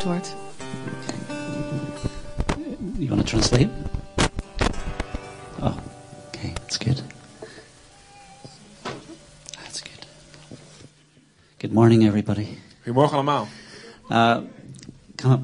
wordt. You want to translate? Oh, okay, that's good. That's good. Good morning, everybody. Goedemorgen allemaal. Uh, come up.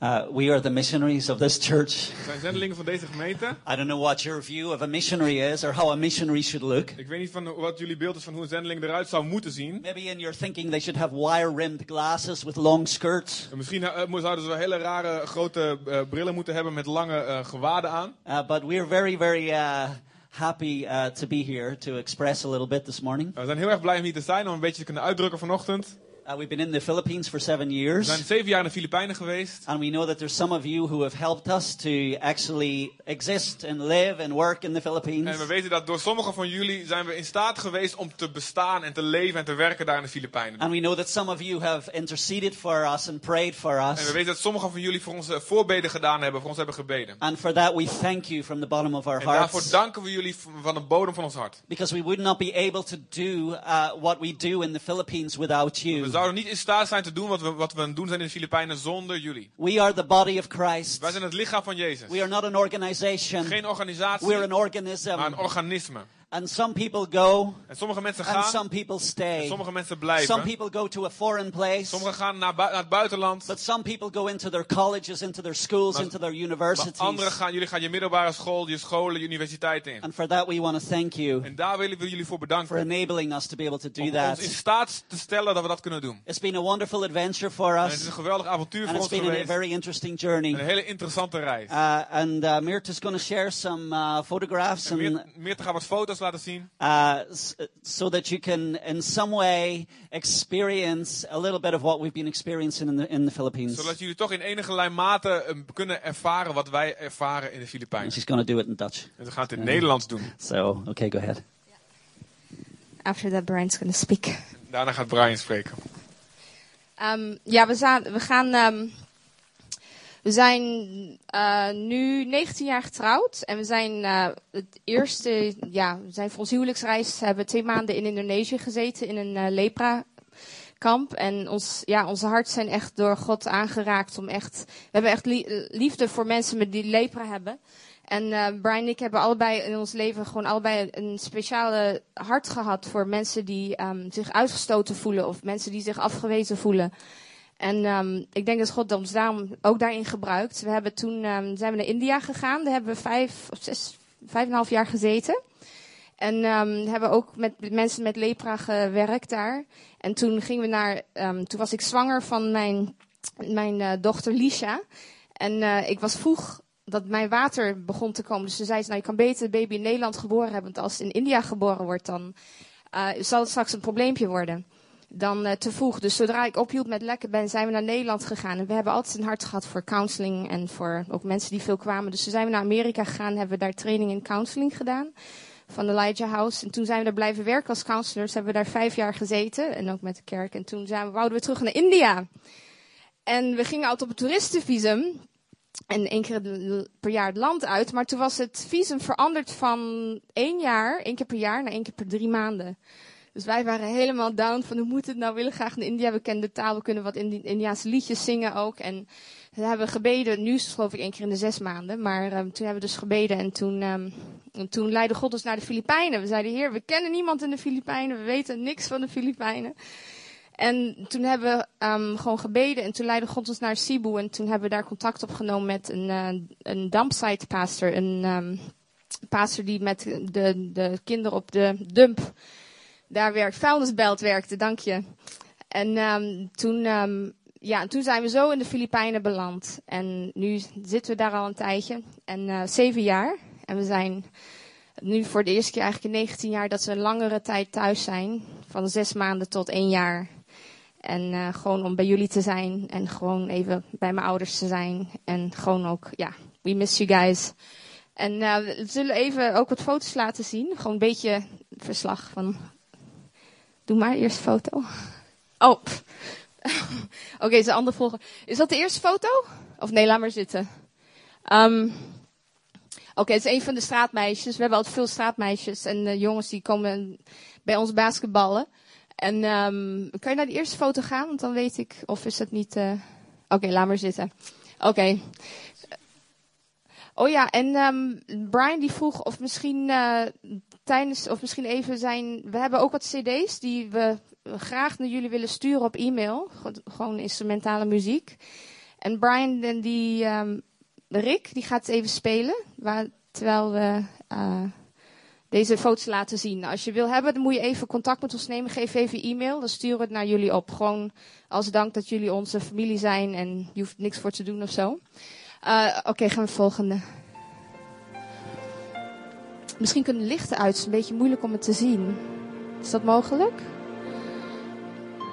Uh, we are the missionaries of this church. We zijn zendelingen van deze gemeente. I don't know what your view of a missionary is or how a missionary should look. Ik weet niet van wat jullie beeld is van hoe een zendeling eruit zou moeten zien. Maybe in your thinking they should have wire-rimmed glasses with long skirts. En Misschien eh, zouden ze wel hele rare grote eh, brillen moeten hebben met lange eh, gewaden aan. Uh, but we're very, very uh, happy uh, to be here to express a little bit this morning. We zijn heel erg blij om hier te zijn, om een beetje te kunnen uitdrukken vanochtend. Uh, we've been in the Philippines for seven We years. zijn zeven jaar in de Filipijnen geweest. And we know that there's some of you who have helped us to actually exist and live and work in the Philippines. En we weten dat door sommigen van jullie zijn we in staat geweest om te bestaan en te leven en te werken daar in de Filipijnen. And we know that some of you have interceded for us and prayed for En we us. weten dat sommigen van jullie voor ons voorbeden gedaan hebben, voor ons hebben gebeden. And for that we thank you from the bottom of our En daarvoor hearts. danken we jullie van de bodem van ons hart. Because we would not be able to do uh, what we do in the Philippines without We you. Zouden niet in staat zijn te doen wat we, wat we aan doen zijn in de Filipijnen zonder jullie. We are the body of Christ. Wij zijn het lichaam van Jezus. We are not an organization. Geen organisatie, We're an maar organism. een organisme. And some people go En sommige mensen and gaan, some people en stay. sommige mensen Some blijven. people go to a foreign place. Sommigen gaan naar, naar het buitenland. But some people go into their colleges, into their schools, Maar- into their Maar universities. anderen gaan, jullie gaan je middelbare school, je scholen, je universiteit in. And for that, we want to thank you En daar willen we jullie voor for bedanken. enabling us to be able to do Om ons in that. staat te stellen dat we dat kunnen doen. It's been a wonderful adventure for En het is een us, geweldig avontuur and voor it's ons been a geweest. very interesting Een journey. hele interessante reis. Uh, and uh, Mirta's going to share some uh, photographs En and meer, meer te gaan wat foto's laten zien. uh, so that you can, in some way, experience a little bit of what we've been experiencing in the in the Philippines. Zodat jullie toch in enige mate eh, kunnen ervaren wat wij ervaren in de Filipijnen. She's going to do it in Dutch. En we gaan het in het Nederlands doen. So, okay, go ahead. After that, Brian's going to speak. Daarna gaat Brian spreken. Ehm, ja, we, we gaan. ehm, we zijn eh, nu 19 jaar getrouwd. En we zijn eh, het eerste. Ja, we zijn voor ons huwelijksreis. Hebben twee maanden in Indonesië gezeten. In een eh, lepra-kamp. En ons, ja, onze harten zijn echt door God aangeraakt. Om echt. We hebben echt lie- liefde voor mensen met die lepra hebben. En Brian en ik hebben allebei in ons leven gewoon allebei een speciale hart gehad voor mensen die ehm, zich uitgestoten voelen of mensen die zich afgewezen voelen. En ehm, ik denk dat God ons daarom ook daarin gebruikt. We hebben toen ehm, zijn we naar India gegaan. Daar hebben we vijf of zes, vijf en een half jaar gezeten. En ehm, hebben ook met mensen met lepra gewerkt daar. En toen gingen we naar, toen was ik zwanger van mijn, mijn eh, dochter Lisha. En eh, ik was vroeg dat mijn water begon te komen. Dus ze zei, ze, nou je kan beter de baby in Nederland geboren hebben. Want als in India geboren wordt, dan eh, zal het straks een probleempje worden. Dan eh, te vroeg. Dus zodra ik ophield met lekker ben, zijn we naar Nederland gegaan. En we hebben altijd een hart gehad voor counseling en voor ook mensen die veel kwamen. Dus toen zijn we naar Amerika gegaan, hebben we daar training in counseling gedaan. Van Elijah House. En toen zijn we daar blijven werken als counselors. Hebben we daar vijf jaar gezeten. En ook met de kerk. En toen zijn we, wouden we terug naar India. En we gingen altijd op het toeristenvisum. En één keer de- per jaar het land uit. Maar toen was het visum veranderd van één jaar, één keer per jaar, naar één keer per drie maanden. Dus wij waren helemaal down van hoe moet het nou, we willen graag naar India, we kennen de taal, we kunnen wat Indi Indiaanse liedjes zingen ook. En we hebben gebeden, nu is het geloof ik één keer in de zes maanden, maar ehm, toen hebben we dus gebeden en toen, ehm, en toen leidde God ons naar de Filipijnen. We zeiden, heer, we kennen niemand in de Filipijnen, we weten niks van de Filipijnen. En toen hebben we ehm, gewoon gebeden en toen leidde God ons naar Cebu en toen hebben we daar contact opgenomen met een, eh, een dumpsite pastor, een ehm, pastor die met de, de kinderen op de dump daar werkt, vuilnisbelt werkte, dank je. En ehm, toen, ehm, ja, toen zijn we zo in de Filipijnen beland. En nu zitten we daar al een tijdje. En eh, zeven jaar. En we zijn nu voor de eerste keer eigenlijk in 19 jaar dat we een langere tijd thuis zijn. Van zes maanden tot één jaar. En eh, gewoon om bij jullie te zijn. En gewoon even bij mijn ouders te zijn. En gewoon ook, ja, we miss you guys. En eh, we zullen even ook wat foto's laten zien. Gewoon een beetje verslag van Doe maar, eerste foto. Oh. pff. Oké, is de andere. Is dat de eerste foto? Of nee, laat maar zitten. Ehm, Oké, het is een van de straatmeisjes. We hebben altijd veel straatmeisjes en eh, jongens die komen bij ons basketballen. En ehm, kan je naar de eerste foto gaan? Want dan weet ik, of is dat niet... eh, Oké, laat maar zitten. Oké. Oh ja, en um, Brian die vroeg of misschien uh, tijdens, of misschien even zijn. We hebben ook wat CD's die we graag naar jullie willen sturen op e-mail. Gewoon instrumentale muziek. En Brian, die, um, Rick, die gaat even spelen. Waar, terwijl we uh, deze foto's laten zien. Als je wil hebben, dan moet je even contact met ons nemen. Geef even e-mail, dan sturen we het naar jullie op. Gewoon als dank dat jullie onze familie zijn en je hoeft niks voor te doen of zo. Uh, Oké, gaan we volgende. Misschien kunnen lichten uit. Het is een beetje moeilijk om het te zien. Is dat mogelijk?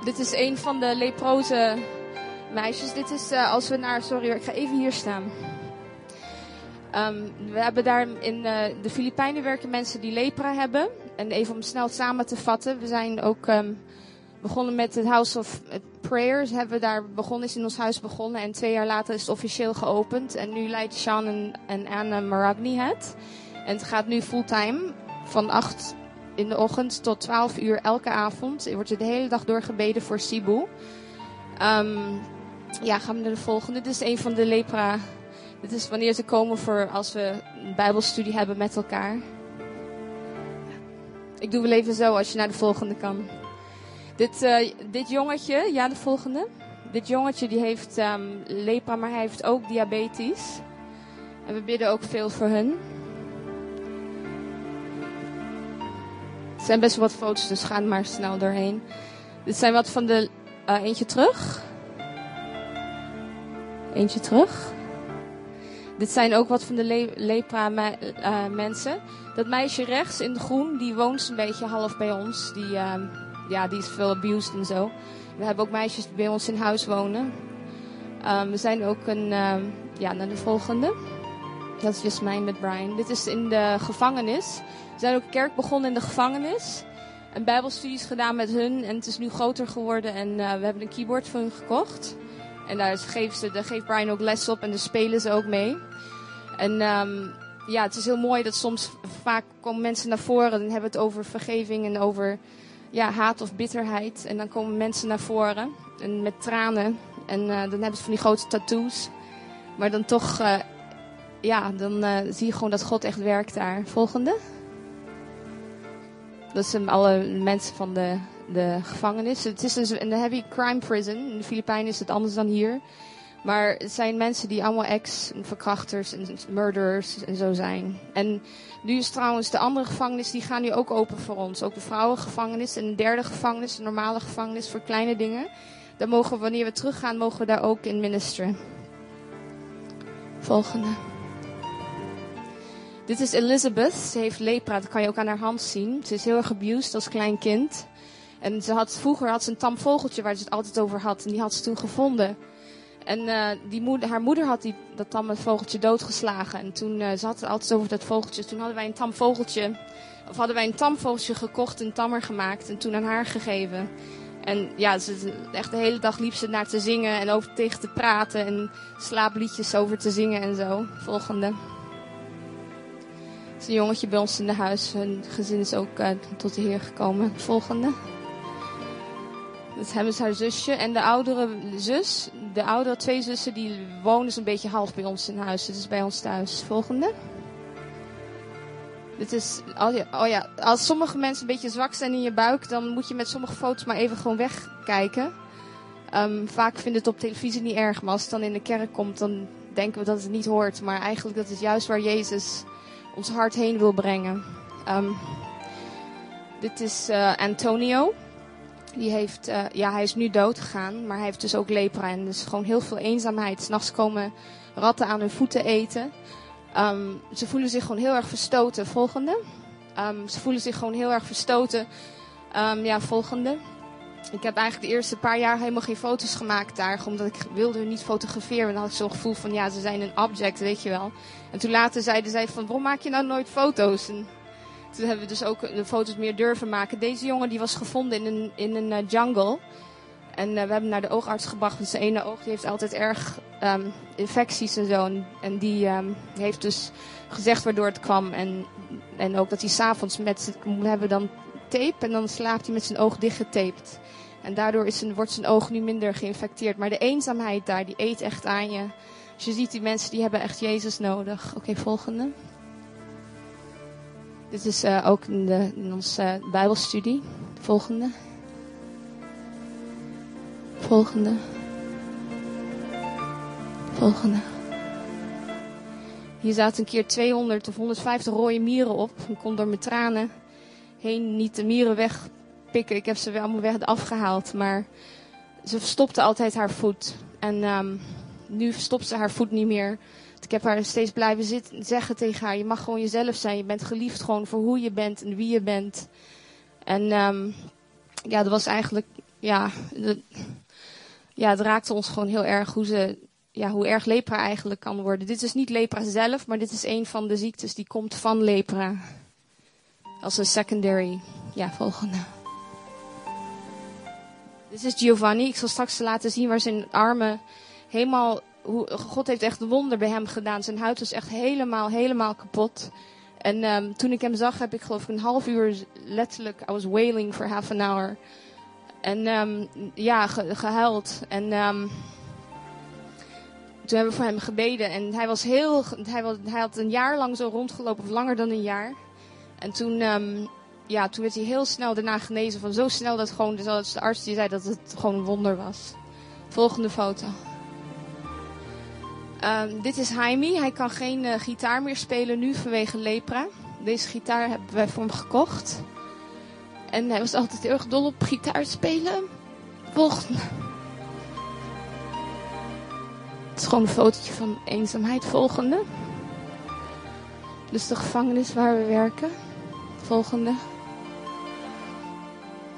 Dit is een van de leproze meisjes. Dit is uh, als we naar. Sorry, ik ga even hier staan. Um, we hebben daar in uh, de Filipijnen werken mensen die lepra hebben. En even om snel samen te vatten. We zijn ook um, begonnen met het House of Prayers. Hebben daar begonnen, is in ons huis begonnen. En twee jaar later is het officieel geopend. En nu leidt Sean en, en Anne Maragni het. En het gaat nu fulltime van 8 in de ochtend tot 12 uur elke avond. Er wordt de hele dag door gebeden voor Sibu. Um, ja, gaan we naar de volgende. Dit is een van de lepra. Dit is wanneer ze komen voor als we een bijbelstudie hebben met elkaar. Ik doe wel even zo als je naar de volgende kan. Dit, uh, dit jongetje, ja de volgende. Dit jongetje die heeft um, lepra, maar hij heeft ook diabetes. En we bidden ook veel voor hun. Het zijn best wel wat foto's, dus ga er maar snel doorheen. Dit zijn wat van de. Uh, eentje terug. Eentje terug. Dit zijn ook wat van de le lepra me uh, mensen. Dat meisje rechts in de groen, die woont een beetje half bij ons. Die, uh, ja, die is veel abused en zo. We hebben ook meisjes die bij ons in huis wonen. Um, we zijn ook een, ja, naar de volgende. Dat is Jasmijn met Brian. Dit is in de gevangenis. We zijn ook kerk begonnen in de gevangenis. En bijbelstudies gedaan met hun. En het is nu groter geworden. En uh, we hebben een keyboard voor hun gekocht. En daar geeft, ze, daar geeft Brian ook les op. En daar spelen ze ook mee. En um, ja, het is heel mooi dat soms vaak komen mensen naar voren. Dan hebben het over vergeving en over ja, haat of bitterheid. En dan komen mensen naar voren. En met tranen. En uh, dan hebben ze van die grote tattoos. Maar dan toch, uh, ja, dan uh, zie je gewoon dat God echt werkt daar. Volgende. Dat zijn alle mensen van de, de gevangenis. Het is dus een heavy crime prison. In de Filipijnen is het anders dan hier. Maar het zijn mensen die allemaal ex-verkrachters en murderers en zo zijn. En nu is trouwens de andere gevangenis, die gaan nu ook open voor ons. Ook de vrouwengevangenis en een derde gevangenis, een normale gevangenis voor kleine dingen. Daar mogen we, wanneer we teruggaan, mogen we daar ook in ministeren. Volgende. Dit is Elizabeth. Ze heeft lepra. Dat kan je ook aan haar hand zien. Ze is heel erg abused als klein kind. En ze had, vroeger had ze een tam vogeltje waar ze het altijd over had. En die had ze toen gevonden. En uh, die moeder, haar moeder had die, dat tamme vogeltje doodgeslagen. En toen, uh, ze had het altijd over dat vogeltje. Toen hadden wij een tam vogeltje, of hadden wij een tam vogeltje gekocht, een tammer gemaakt en toen aan haar gegeven. En ja, ze, echt de hele dag liep ze naar te zingen en over tegen te praten en slaapliedjes over te zingen en zo. Volgende. Het is een jongetje bij ons in de huis. Hun gezin is ook uh, tot de Heer gekomen. Volgende. Dat hebben ze haar zusje. En de oudere zus, de oudere twee zussen, die wonen zo'n beetje half bij ons in huis. Is bij ons thuis. Volgende. Dit is, oh ja, oh ja, als sommige mensen een beetje zwak zijn in je buik, dan moet je met sommige foto's maar even gewoon wegkijken. Um, vaak vinden het op televisie niet erg, maar als het dan in de kerk komt, dan denken we dat het niet hoort. Maar eigenlijk dat is juist waar Jezus ons hart heen wil brengen. Um, dit is uh, Antonio. Die heeft, uh, ja, hij is nu dood gegaan, maar hij heeft dus ook lepra. En dus gewoon heel veel eenzaamheid. S'nachts komen ratten aan hun voeten eten. Um, ze voelen zich gewoon heel erg verstoten. Volgende. Um, ze voelen zich gewoon heel erg verstoten. Ja, volgende. Ik heb eigenlijk de eerste paar jaar helemaal geen foto's gemaakt daar. Omdat ik wilde hun niet fotograferen. En dan had ik zo'n gevoel van, ja, ze zijn een object, weet je wel. En toen later zeiden zij van, waarom maak je nou nooit foto's? En toen hebben we dus ook de foto's meer durven maken. Deze jongen die was gevonden in een, in een uh, jungle. En uh, we hebben naar de oogarts gebracht. Want zijn ene oog die heeft altijd erg um, infecties en zo. En, die um, heeft dus gezegd waardoor het kwam. En, en ook dat hij s'avonds met... We hebben dan tape en dan slaapt hij met zijn oog dichtgetaped. En daardoor is zijn, wordt zijn oog nu minder geïnfecteerd. Maar de eenzaamheid daar, die eet echt aan je. Dus je ziet die mensen, die hebben echt Jezus nodig. Oké, volgende. Dit is uh, ook in, de, in onze Bijbelstudie. Volgende. Volgende. Volgende. Hier zaten een keer 200 of 150 rode mieren op. Ik kon door mijn tranen heen niet de mieren wegpikken. Ik heb ze weer allemaal weg afgehaald. Maar ze verstopte altijd haar voet. En um, nu verstopt ze haar voet niet meer. Ik heb haar steeds blijven zitten, zeggen tegen haar: Je mag gewoon jezelf zijn. Je bent geliefd gewoon voor hoe je bent en wie je bent. En um, ja, dat was eigenlijk. Ja, de, ja, het raakte ons gewoon heel erg hoe, ze, ja, hoe erg lepra eigenlijk kan worden. Dit is niet lepra zelf, maar dit is een van de ziektes die komt van lepra. Als een secondary. Ja, volgende. Dit is Giovanni. Ik zal straks laten zien waar zijn armen helemaal. God heeft echt wonder bij hem gedaan. Zijn huid was echt helemaal, helemaal kapot. En um, toen ik hem zag, heb ik geloof ik een half uur letterlijk. I was wailing for half an hour. En um, ja, ge, gehuild. En um, toen hebben we voor hem gebeden. En hij was heel. Hij, was, hij had een jaar lang zo rondgelopen, of langer dan een jaar. En toen, ja, toen werd hij heel snel daarna genezen. Van zo snel dat gewoon, de arts die zei dat het gewoon een wonder was. Volgende foto. Um, dit is Jaime. Hij kan geen uh, gitaar meer spelen nu vanwege lepra. Deze gitaar hebben wij voor hem gekocht. En hij was altijd heel erg dol op gitaar spelen. Volgende. Het is gewoon een fotootje van eenzaamheid. Volgende. Dus de gevangenis waar we werken. Volgende.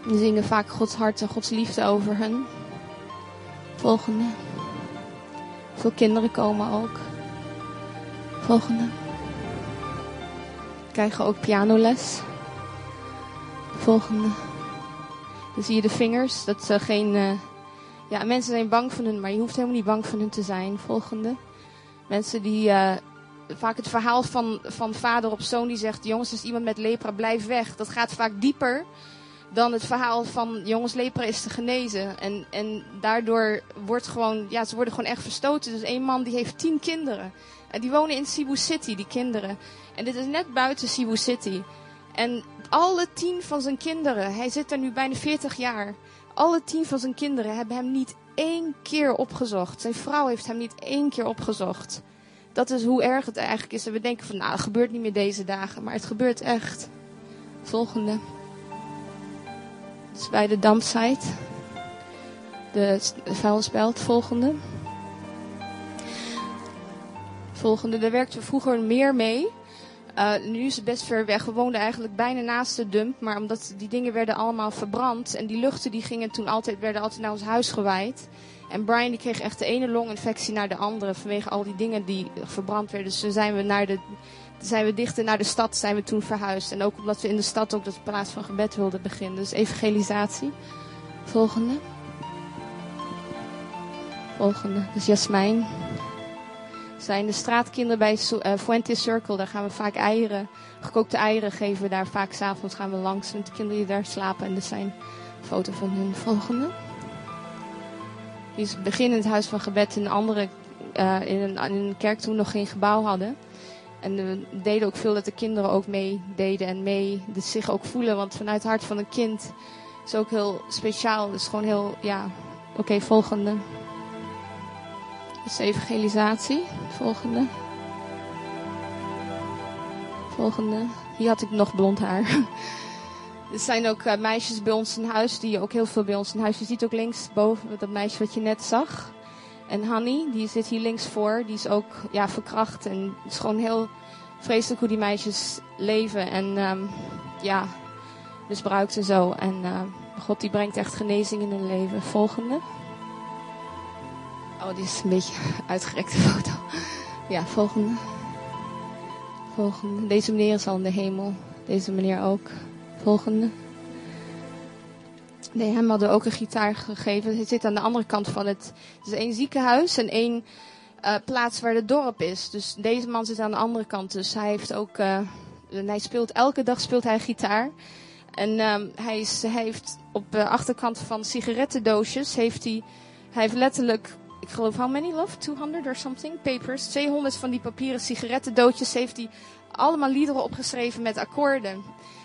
We zingen vaak Gods hart en Gods liefde over hen. Volgende. Veel kinderen komen ook. Volgende. Krijgen ook pianoles. Volgende. Dan zie je de vingers. Dat ze geen. Uh, ja, mensen zijn bang van hun, maar je hoeft helemaal niet bang van hun te zijn. Volgende. Mensen die. Uh, vaak het verhaal van, van vader op zoon die zegt: Jongens, is iemand met lepra, blijf weg. Dat gaat vaak dieper dan het verhaal van jongens, lepra is te genezen. En, en daardoor wordt gewoon, ja, ze worden gewoon echt verstoten. Dus één man die heeft tien kinderen. En die wonen in Cebu City, die kinderen. En dit is net buiten Cebu City. En alle tien van zijn kinderen, hij zit er nu bijna 40 jaar. Alle tien van zijn kinderen hebben hem niet één keer opgezocht. Zijn vrouw heeft hem niet één keer opgezocht. Dat is hoe erg het eigenlijk is. En we denken van, nou, het gebeurt niet meer deze dagen. Maar het gebeurt echt. Volgende. Bij de dampsite. De vuilnisbelt. Volgende. Volgende. Daar werkten we vroeger meer mee. Uh, nu is het best ver weg. We woonden eigenlijk bijna naast de dump. Maar omdat die dingen werden allemaal verbrand. En die luchten die gingen toen altijd, werden altijd naar ons huis gewaaid. En Brian die kreeg echt de ene longinfectie naar de andere. Vanwege al die dingen die verbrand werden. Dus toen zijn we naar de zijn we dichter naar de stad zijn we toen verhuisd. En ook omdat we in de stad ook dat plaats van gebed wilden beginnen. Dus evangelisatie. Volgende. Volgende. Dus Jasmijn. Zijn de straatkinderen bij uh, Fuente Circle. Daar gaan we vaak eieren. Gekookte eieren geven we daar vaak s'avonds gaan we langs. Met de kinderen die daar slapen. En er zijn foto's van hun. Volgende. Die is het huis van gebed in een andere... Uh, in, een, in een kerk toen nog geen gebouw hadden. En we deden ook veel dat de kinderen ook meededen en mee dus zich ook voelen. Want vanuit het hart van een kind is ook heel speciaal. Dus gewoon heel, ja, oké, volgende. Dus evangelisatie. Volgende. Volgende. Hier had ik nog blond haar. Er zijn ook uh, meisjes bij ons in huis, die ook heel veel bij ons in huis. Je ziet ook links boven dat meisje wat je net zag. En Hanny, die zit hier links voor, die is ook ja, verkracht. En het is gewoon heel vreselijk hoe die meisjes leven. En um, ja, misbruikt en zo. En uh, God die brengt echt genezing in hun leven. Volgende. Oh, die is een beetje uitgerekte foto. Ja, volgende. Volgende. Deze meneer is al in de hemel. Deze meneer ook. Volgende. Nee, hem hadden ook een gitaar gegeven. Hij zit aan de andere kant van het. Het is één ziekenhuis en één uh, plaats waar het dorp is. Dus deze man zit aan de andere kant. Dus hij heeft ook. Uh, hij speelt elke dag speelt hij gitaar. En ehm, hij, is, hij heeft op de achterkant van sigarettendoosjes, heeft hij, hij heeft letterlijk, ik geloof, how many love? 200 or something? Papers. 200 van die papieren sigarettendoosjes heeft hij allemaal liederen opgeschreven met akkoorden.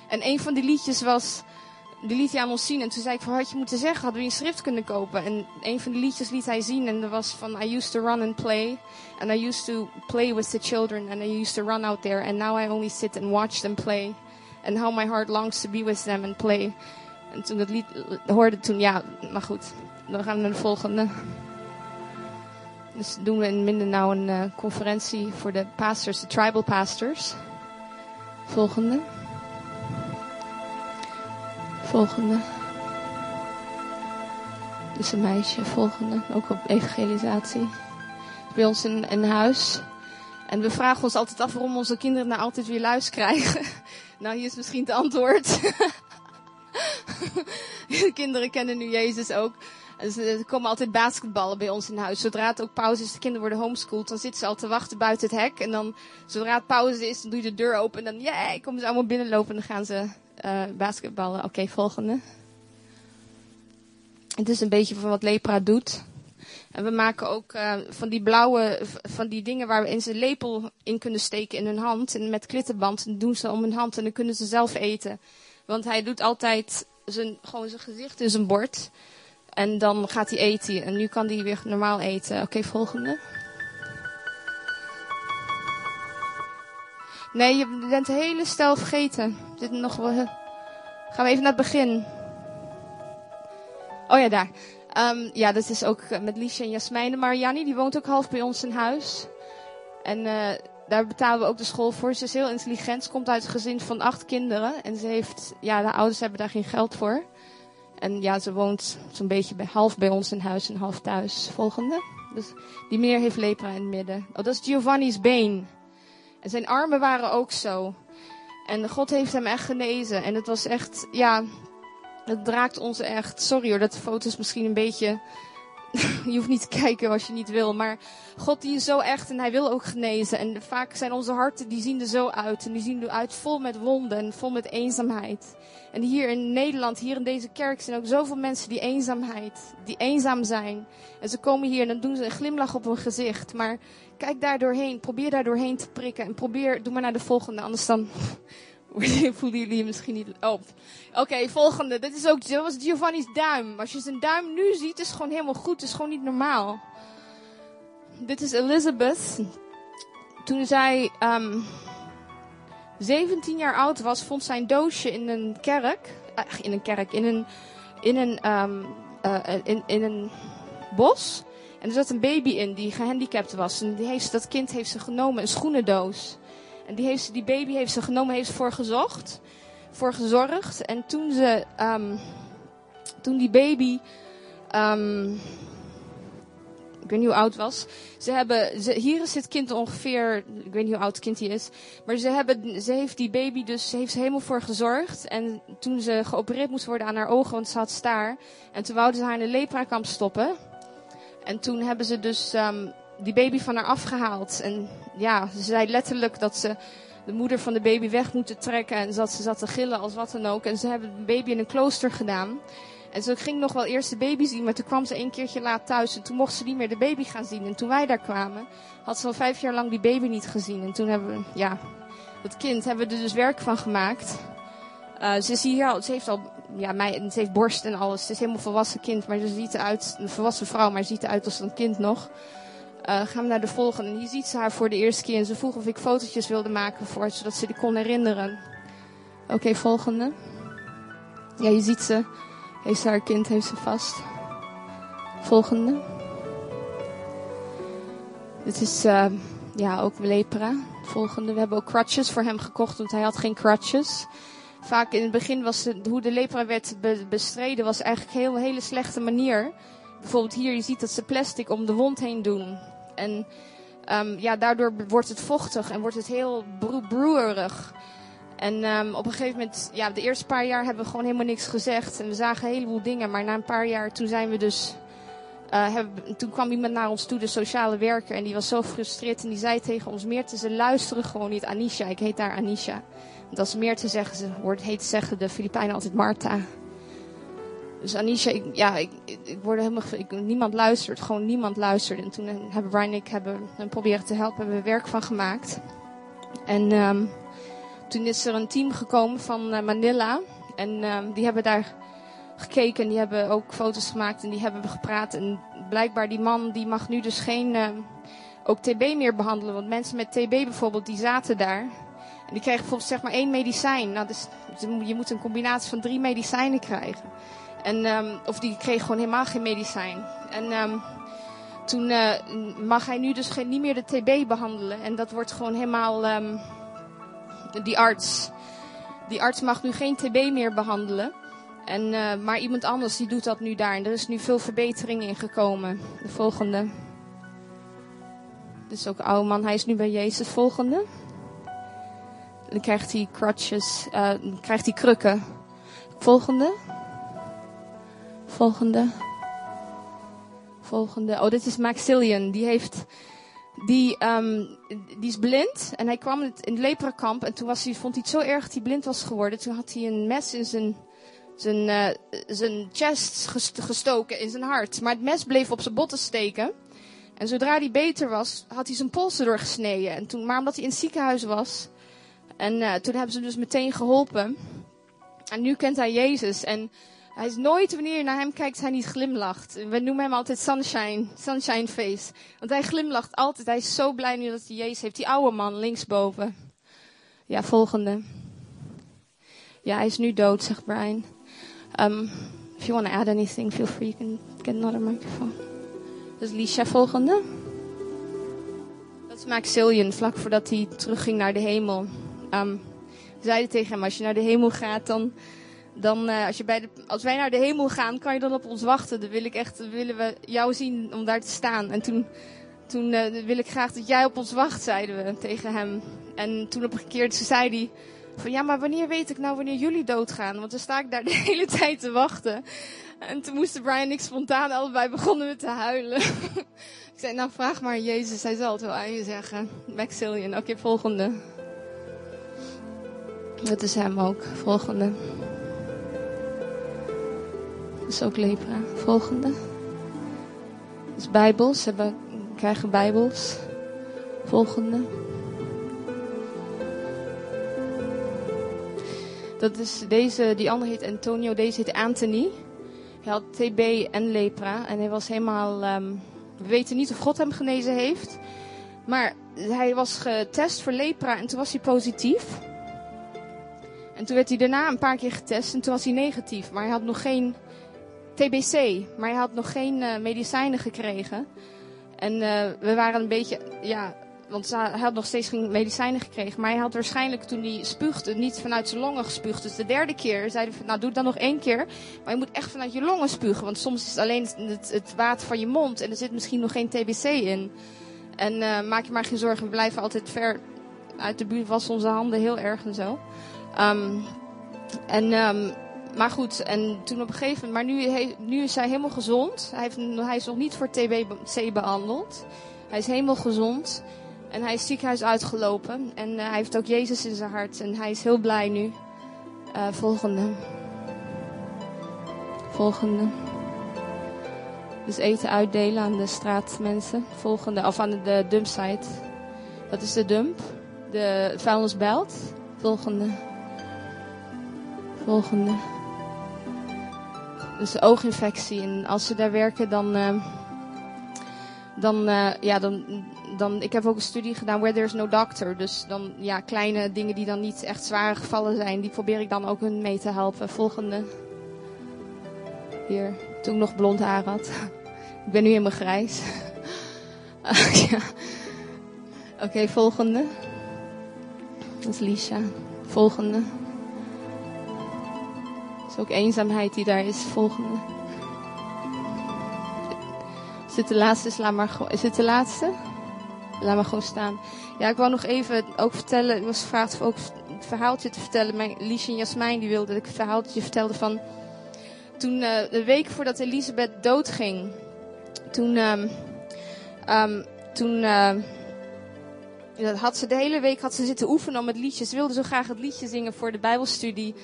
En een van die liedjes was, die liet hij aan zien. En toen zei ik van, had je moeten zeggen, hadden we een schrift kunnen kopen. En een van die liedjes liet hij zien en dat was van, I used to run and play. And I used to play with the children and I used to run out there. And now I only sit and watch them play. And how my heart longs to be with them and play. En toen dat lied hoorde, toen ja, maar goed. Dan gaan we naar de volgende. Dus doen we in Mindanao een uh, conferentie voor de pastors, de tribal pastors. Volgende. Volgende. Dus een meisje, volgende. Ook op evangelisatie. Bij ons in een huis. En we vragen ons altijd af waarom onze kinderen nou altijd weer luis krijgen. nou, hier is misschien het antwoord. de kinderen kennen nu Jezus ook. Dus er komen altijd basketballen bij ons in huis. Zodra het ook pauze is, de kinderen worden homeschooled, dan zitten ze al te wachten buiten het hek. En dan, zodra het pauze is, dan doe je de deur open. En dan, ja, komen ze allemaal binnenlopen en dan gaan ze uh, basketballen. Oké, volgende. Het is een beetje van wat lepra doet. En we maken ook uh, van die blauwe, van die dingen waar we in zijn lepel in kunnen steken in hun hand. En met klittenband. En doen ze om hun hand en dan kunnen ze zelf eten. Want hij doet altijd zijn, gewoon zijn gezicht in zijn bord. En dan gaat hij eten. En nu kan hij weer normaal eten. Oké, volgende. Nee, je bent de hele stel vergeten. Dit nog wel. Gaan we even naar het begin. Oh ja, daar. Um, ja, dat is ook met Liesje en Jasmijn. Marianne, die woont ook half bij ons in huis. En uh, daar betalen we ook de school voor. Ze is heel intelligent. Ze komt uit een gezin van acht kinderen. En ze heeft, ja, de ouders hebben daar geen geld voor. En ja, ze woont zo'n beetje bij, half bij ons in huis en half thuis. Volgende. Dus die meneer heeft lepra in het midden. Oh, dat is Giovanni's been. En zijn armen waren ook zo. En God heeft hem echt genezen. En het was echt, ja, het draakt ons echt. Sorry hoor, dat de foto's misschien een beetje. je hoeft niet te kijken als je niet wil. Maar God die is zo echt en hij wil ook genezen. En vaak zijn onze harten, die zien er zo uit. En die zien eruit vol met wonden en vol met eenzaamheid. En hier in Nederland, hier in deze kerk, zijn ook zoveel mensen die eenzaamheid, die eenzaam zijn. En ze komen hier en dan doen ze een glimlach op hun gezicht. Maar kijk daar doorheen, probeer daar doorheen te prikken. En probeer, doe maar naar de volgende, anders dan voelen jullie je misschien niet op. Oké, volgende. Dit is ook, dat was Giovanni's duim. Als je zijn duim nu ziet, is het gewoon helemaal goed. Het is gewoon niet normaal. Dit is Elizabeth. Toen zij um, 17 jaar oud was, vond zij een doosje in een kerk. Uh, in een kerk, in een, in een, um, uh, in, in een bos. En er zat een baby in die gehandicapt was. En die heeft, dat kind heeft ze genomen, een schoenendoos. En die, heeft, die baby heeft ze genomen, heeft ze voor gezocht, voor gezorgd. En toen ze, um, toen die baby, um, ik weet niet hoe oud was. Ze hebben, ze, hier is het kind ongeveer, ik weet niet hoe oud het kind is. Maar ze, hebben, ze heeft die baby dus, heeft helemaal voor gezorgd. En toen ze geopereerd moest worden aan haar ogen, want ze had staar. En toen wouden ze haar in de leprakamp stoppen. En toen hebben ze dus um, die baby van haar afgehaald. En ja, ze zei letterlijk dat ze de moeder van de baby weg moeten trekken. En dat ze zat te gillen als wat dan ook. En ze hebben de baby in een klooster gedaan. En ze ging nog wel eerst de baby zien, maar toen kwam ze een keertje laat thuis. En toen mocht ze niet meer de baby gaan zien. En toen wij daar kwamen, had ze al vijf jaar lang die baby niet gezien. En toen hebben we, ja, dat kind hebben we er dus werk van gemaakt. Uh, ze is hier ze heeft al, ja, mij, ze heeft borst en alles. Ze is helemaal volwassen kind, maar ze ziet eruit, een volwassen vrouw, maar ze ziet eruit als een kind nog. Uh, gaan we naar de volgende. En hier ziet ze haar voor de eerste keer. En ze vroeg of ik fotootjes wilde maken voor zodat ze die kon herinneren. Oké, volgende. Ja, je ziet ze. Heeft haar kind, heeft ze vast. Volgende. Dit is, uh, ja, ook lepra. Volgende. We hebben ook crutches voor hem gekocht, want hij had geen crutches. Vaak in het begin was hoe de lepra werd be, bestreden, was eigenlijk een heel, hele slechte manier. Bijvoorbeeld hier, je ziet dat ze plastic om de wond heen doen. En um, ja, daardoor wordt het vochtig en wordt het heel bro broerig. En um, op een gegeven moment, ja, de eerste paar jaar hebben we gewoon helemaal niks gezegd. En we zagen een heleboel dingen. Maar na een paar jaar, toen zijn we dus eh, toen kwam iemand naar ons toe, de sociale werker, en die was zo gefrustreerd. En die zei tegen ons: Meerte, ze luisteren gewoon niet. Anisha, ik heet daar Anisha. Dat is meer te zeggen, ze hoort heet zeggen de Filipijnen altijd Marta. Dus Anisha, ik, ja, ik, ik word helemaal, ik, niemand luistert, gewoon niemand luistert. En toen hebben Brian en ik hebben hem proberen te helpen, hebben we werk van gemaakt. En um, toen is er een team gekomen van uh, Manila. En um, die hebben daar gekeken, die hebben ook foto's gemaakt en die hebben gepraat. En blijkbaar die man die mag nu dus geen uh, ook TB meer behandelen. Want mensen met TB bijvoorbeeld, die zaten daar. Die kregen bijvoorbeeld zeg maar één medicijn. Nou, dus, je moet een combinatie van drie medicijnen krijgen. En, um, of die kreeg gewoon helemaal geen medicijn. En um, toen uh, mag hij nu dus geen, niet meer de TB behandelen. En dat wordt gewoon helemaal um, die arts. Die arts mag nu geen TB meer behandelen. En, uh, maar iemand anders die doet dat nu daar. En er is nu veel verbetering in gekomen. De volgende. Dit is ook oude man. Hij is nu bij Jezus. Volgende. Dan krijgt hij crutches. Dan krijgt hij krukken. Volgende. Volgende. Volgende. Oh, dit is Maxillian. Die heeft. Die, um, die is blind. En hij kwam in het leprakamp. En toen was hij, vond hij het zo erg dat hij blind was geworden. Toen had hij een mes in zijn, zijn, uh, zijn chest gestoken, in zijn hart. Maar het mes bleef op zijn botten steken. En zodra hij beter was, had hij zijn polsen doorgesneden. En toen, maar omdat hij in het ziekenhuis was. En uh, toen hebben ze hem dus meteen geholpen. En nu kent hij Jezus. En hij is nooit, wanneer je naar hem kijkt, hij niet glimlacht. We noemen hem altijd sunshine, sunshine face. Want hij glimlacht altijd. Hij is zo blij nu dat hij Jezus heeft. Die oude man, linksboven. Ja, volgende. Ja, hij is nu dood, zegt Brian. Um, if you want to add anything, feel free. You can get another microphone. Dus Lisha, volgende. Dat is Maxillian, vlak voordat hij terugging naar de hemel. We zeiden tegen hem, als je naar de hemel gaat, dan dan uh, als, je bij de, als wij naar de hemel gaan, kan je dan op ons wachten. Dan wil ik echt, willen we jou zien om daar te staan. En toen, toen uh, wil ik graag dat jij op ons wacht, zeiden we tegen hem. En toen op een keer zei hij van ja, maar wanneer weet ik nou wanneer jullie doodgaan? Want dan sta ik daar de hele tijd te wachten. En toen moesten Brian en ik spontaan allebei begonnen we te huilen. ik zei nou vraag maar Jezus, hij zal het wel aan je zeggen. Maxillian, oké volgende. Dat is hem ook, volgende is ook lepra. Volgende. is Bijbels. Ze krijgen Bijbels. Volgende. Dat is deze, die andere heet Antonio, deze heet Anthony. Hij had TB en lepra en hij was helemaal. Um, we weten niet of God hem genezen heeft. Maar hij was getest voor lepra en toen was hij positief. En toen werd hij daarna een paar keer getest en toen was hij negatief. Maar hij had nog geen TBC, maar hij had nog geen uh, medicijnen gekregen. En uh, we waren een beetje, ja, want hij had nog steeds geen medicijnen gekregen. Maar hij had waarschijnlijk toen hij spuugde, niet vanuit zijn longen gespuugd. Dus de derde keer zeiden we, nou doe het dan nog één keer. Maar je moet echt vanuit je longen spugen. Want soms is het alleen het, het water van je mond en er zit misschien nog geen TBC in. En uh, maak je maar geen zorgen, we blijven altijd ver uit de buurt, was onze handen heel erg en zo. Um, en um, maar goed, en toen op een gegeven moment, maar nu, nu is hij helemaal gezond. Hij, heeft, hij is nog niet voor TBC behandeld. Hij is helemaal gezond. En hij is ziekenhuis uitgelopen. En uh, hij heeft ook Jezus in zijn hart. En hij is heel blij nu. Uh, volgende. Volgende. Dus eten uitdelen aan de straatmensen. Volgende, of aan de, de dumpsite. Dat is de dump. De vuilnisbelt. Volgende. Volgende. Dus ooginfectie. En als ze daar werken, dan. Uh, dan, uh, ja, dan, dan. Ik heb ook een studie gedaan where there's no doctor. Dus dan, ja, kleine dingen die dan niet echt zware gevallen zijn, die probeer ik dan ook hun mee te helpen. Volgende. Hier, toen ik nog blond haar had. ik ben nu helemaal grijs. Oké, volgende. Dat is Lisha. Volgende is ook eenzaamheid die daar is. Volgende. Is dit de laatste? Is, laat maar, is dit de laatste? Laat maar gewoon staan. Ja, ik wou nog even ook vertellen. Ik was gevraagd ook het verhaaltje te vertellen. Mijn Liesje en Jasmijn die wilden dat ik het verhaaltje vertelde van... Toen, uh, de week voordat Elisabeth doodging... Toen, ehm, ehm, toen ja, had ze de hele week had ze zitten oefenen om het liedje. Ze wilde zo graag het liedje zingen voor de Bijbelstudie.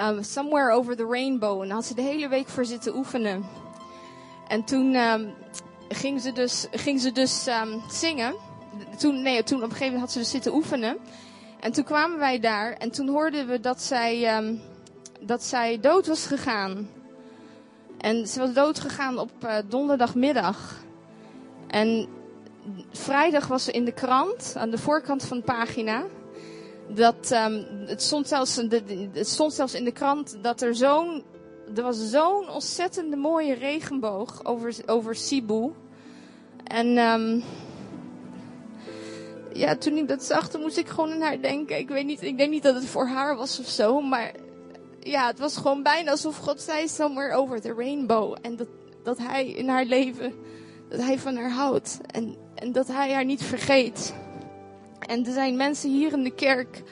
Ehm, Somewhere Over the Rainbow. En daar had ze de hele week voor zitten oefenen. En toen ehm, ging ze dus, ging ze dus ehm, zingen. Toen, nee, toen op een gegeven moment had ze dus zitten oefenen. En toen kwamen wij daar en toen hoorden we dat zij, dat zij dood was gegaan. En ze was dood gegaan op eh, donderdagmiddag. En vrijdag was ze in de krant, aan de voorkant van de pagina. Dat, ehm, het, stond zelfs, het stond zelfs in de krant dat er zo'n. Er was zo'n ontzettende mooie regenboog over, over Cebu. En ehm, ja, toen ik dat zag, toen moest ik gewoon aan haar denken. Ik weet niet, ik denk niet dat het voor haar was of zo, maar ja, het was gewoon bijna alsof God zei somewhere over the rainbow. En dat, dat hij in haar leven, dat hij van haar houdt. En, en dat hij haar niet vergeet. En er zijn mensen hier in de kerk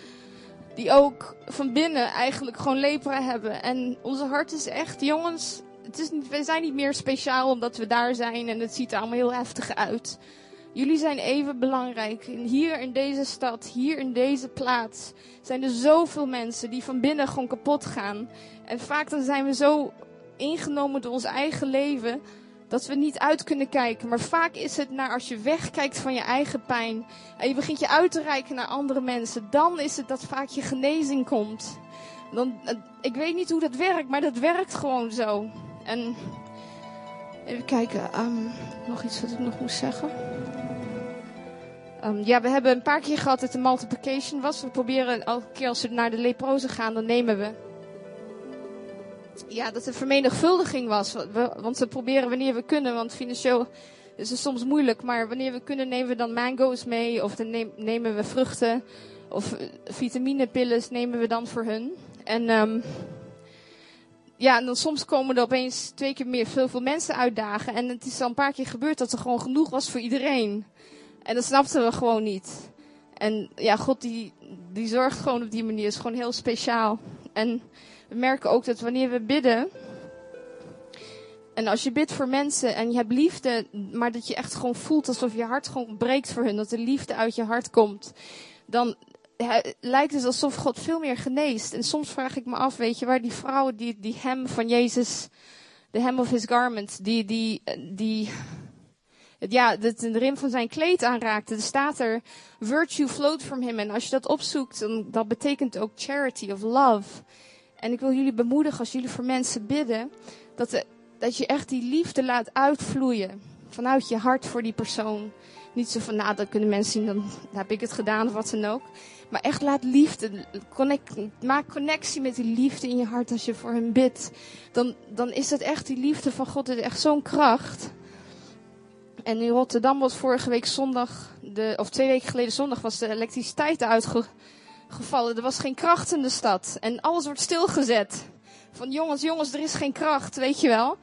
die ook van binnen eigenlijk gewoon lepra hebben. En onze hart is echt, jongens, het is wij zijn niet meer speciaal omdat we daar zijn en het ziet er allemaal heel heftig uit. Jullie zijn even belangrijk. En hier in deze stad, hier in deze plaats, zijn er zoveel mensen die van binnen gewoon kapot gaan. En vaak dan zijn we zo ingenomen door ons eigen leven dat we niet uit kunnen kijken. Maar vaak is het naar als je wegkijkt van je eigen pijn en je begint je uit te reiken naar andere mensen, dan is het dat vaak je genezing komt. Dan, eh, ik weet niet hoe dat werkt, maar dat werkt gewoon zo. En even kijken, ehm, nog iets wat ik nog moest zeggen. Ehm, ja, we hebben een paar keer gehad dat de multiplication was. We proberen elke keer als we naar de leprozen gaan, dan nemen we. Ja, dat er vermenigvuldiging was. Want we proberen wanneer we kunnen, want financieel is het soms moeilijk. Maar wanneer we kunnen, nemen we dan mango's mee. Of dan nemen we vruchten. Of eh, vitaminepillen nemen we dan voor hun. En ehm, ja, en dan soms komen er opeens twee keer meer veel, veel mensen uitdagen. En het is al een paar keer gebeurd dat er gewoon genoeg was voor iedereen. En dat snapten we gewoon niet. En ja, God die, die zorgt gewoon op die manier. is gewoon heel speciaal. En we merken ook dat wanneer we bidden. En als je bidt voor mensen en je hebt liefde, maar dat je echt gewoon voelt alsof je hart gewoon breekt voor hun, dat de liefde uit je hart komt, dan lijkt het alsof God veel meer geneest. En soms vraag ik me af, weet je, waar die vrouw die, die hem van Jezus, de hem of his garment, die, die, die, ja, de, de rim van zijn kleed aanraakte. Er staat er, virtue flowed from him. En als je dat opzoekt, dan dat betekent ook charity of love. En ik wil jullie bemoedigen als jullie voor mensen bidden, dat, de- dat je echt die liefde laat uitvloeien. Vanuit je hart voor die persoon. Niet zo van, nou, dat kunnen mensen zien, dan heb ik het gedaan of wat dan ook. Maar echt laat liefde, connect, maak connectie met die liefde in je hart als je voor hem bidt. Dan, dan is het echt, die liefde van God is echt zo'n kracht. En in Rotterdam was vorige week zondag, de, of twee weken geleden zondag, was de elektriciteit uitgevallen. Er was geen kracht in de stad. En alles wordt stilgezet. Van jongens, jongens, er is geen kracht, weet je wel.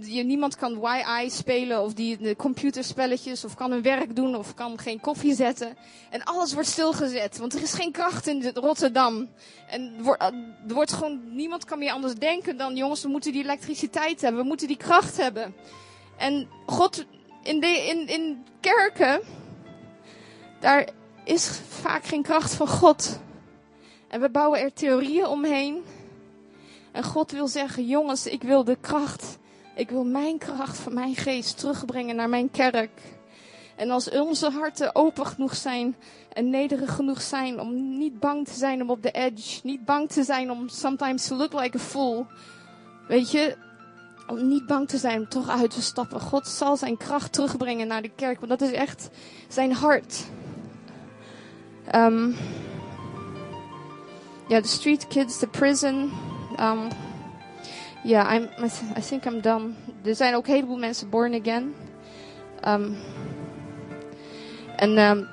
Je, niemand kan YI spelen of die de computerspelletjes of kan hun werk doen of kan geen koffie zetten. En alles wordt stilgezet, want er is geen kracht in Rotterdam. En wordt, er wordt gewoon, niemand kan meer anders denken dan jongens, we moeten die elektriciteit hebben, we moeten die kracht hebben. En God, in, de, in, in kerken, daar is vaak geen kracht van God. En we bouwen er theorieën omheen. En God wil zeggen, jongens, ik wil de kracht, ik wil mijn kracht van mijn geest terugbrengen naar mijn kerk. En als onze harten open genoeg zijn en nederig genoeg zijn om niet bang te zijn om op de edge, niet bang te zijn om sometimes to look like a fool. Weet je, om niet bang te zijn om toch uit te stappen. God zal zijn kracht terugbrengen naar de kerk, want dat is echt zijn hart. Um, ja, de street kids, de prison. Um, I'm, I I think I'm done. Er zijn ook een heleboel mensen born again. Um, en um,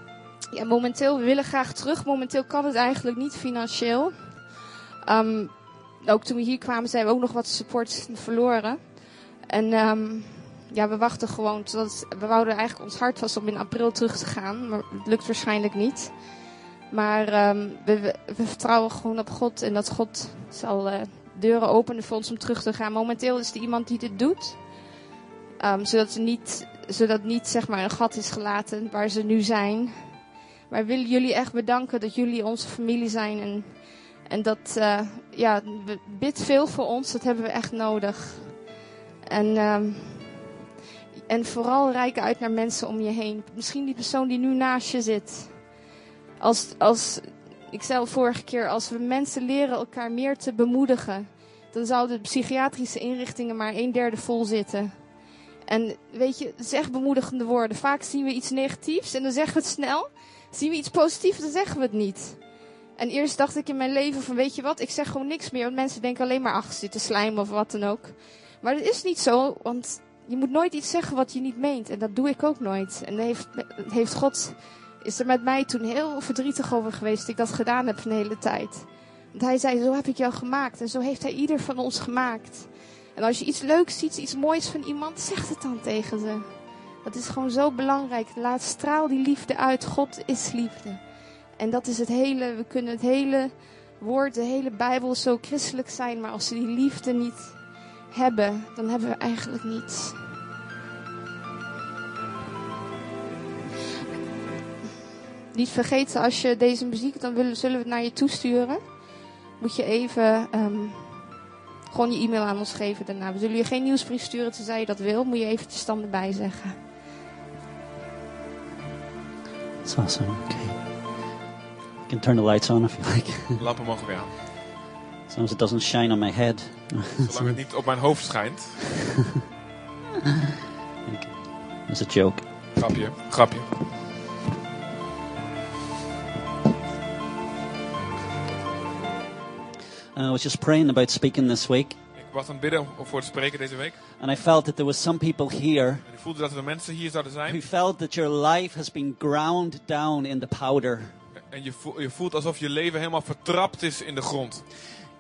ja, momenteel, we willen graag terug. Momenteel kan het eigenlijk niet financieel. Um, ook toen we hier kwamen zijn we ook nog wat support verloren. En um, ja, we wachten gewoon. Totdat, we wouden eigenlijk ons hart was om in april terug te gaan. Maar het lukt waarschijnlijk niet. Maar um, we, we, we, vertrouwen gewoon op God. En dat God zal uh, deuren openen voor ons om terug te gaan. Momenteel is er iemand die dit doet. Ehm, zodat, ze niet, zodat niet zeg maar een gat is gelaten waar ze nu zijn. Maar willen jullie echt bedanken dat jullie onze familie zijn. En, en dat, eh, ja, bid veel voor ons, dat hebben we echt nodig. En, ehm, en vooral reik uit naar mensen om je heen. Misschien die persoon die nu naast je zit. Als, als, ik zei al vorige keer, als we mensen leren elkaar meer te bemoedigen, dan zouden de psychiatrische inrichtingen maar een derde vol zitten. En weet je, zeg bemoedigende woorden. Vaak zien we iets negatiefs en dan zeggen we het snel. Zien we iets positiefs, dan zeggen we het niet. En eerst dacht ik in mijn leven van, weet je wat, ik zeg gewoon niks meer. Want mensen denken alleen maar, ach, zitten slijmen of wat dan ook. Maar dat is niet zo, want je moet nooit iets zeggen wat je niet meent. En dat doe ik ook nooit. En heeft, heeft God, is er met mij toen heel verdrietig over geweest dat ik dat gedaan heb een hele tijd. Want hij zei, zo heb ik jou gemaakt. En zo heeft hij ieder van ons gemaakt. En als je iets leuks ziet, iets moois van iemand, zeg het dan tegen ze. Dat is gewoon zo belangrijk. Laat straal die liefde uit. God is liefde. En dat is het hele, we kunnen het hele woord, de hele Bijbel zo christelijk zijn. Maar als we die liefde niet hebben, dan hebben we eigenlijk niets. Niet vergeten, als je deze muziek, dan willen, zullen we het naar je toesturen. Moet je even ehm, gewoon je e-mail aan ons geven daarna. We zullen je geen nieuwsbrief sturen tenzij je dat wil. Moet je eventjes dan erbij zeggen. It's awesome. Okay. You can turn the lights on if you like. Lampen mogen weer aan. As long as it doesn't shine on my head. Zolang het niet op mijn hoofd schijnt. It's a joke. Grapje, grapje. I was just praying about speaking this week, Ik was aan het bidden om voor te spreken deze week. and I felt that there was some people here En ik voelde dat er mensen hier zouden who zijn. felt that your life has been ground down into powder. En je voelt, je voelt alsof je leven helemaal vertrapt is in de grond.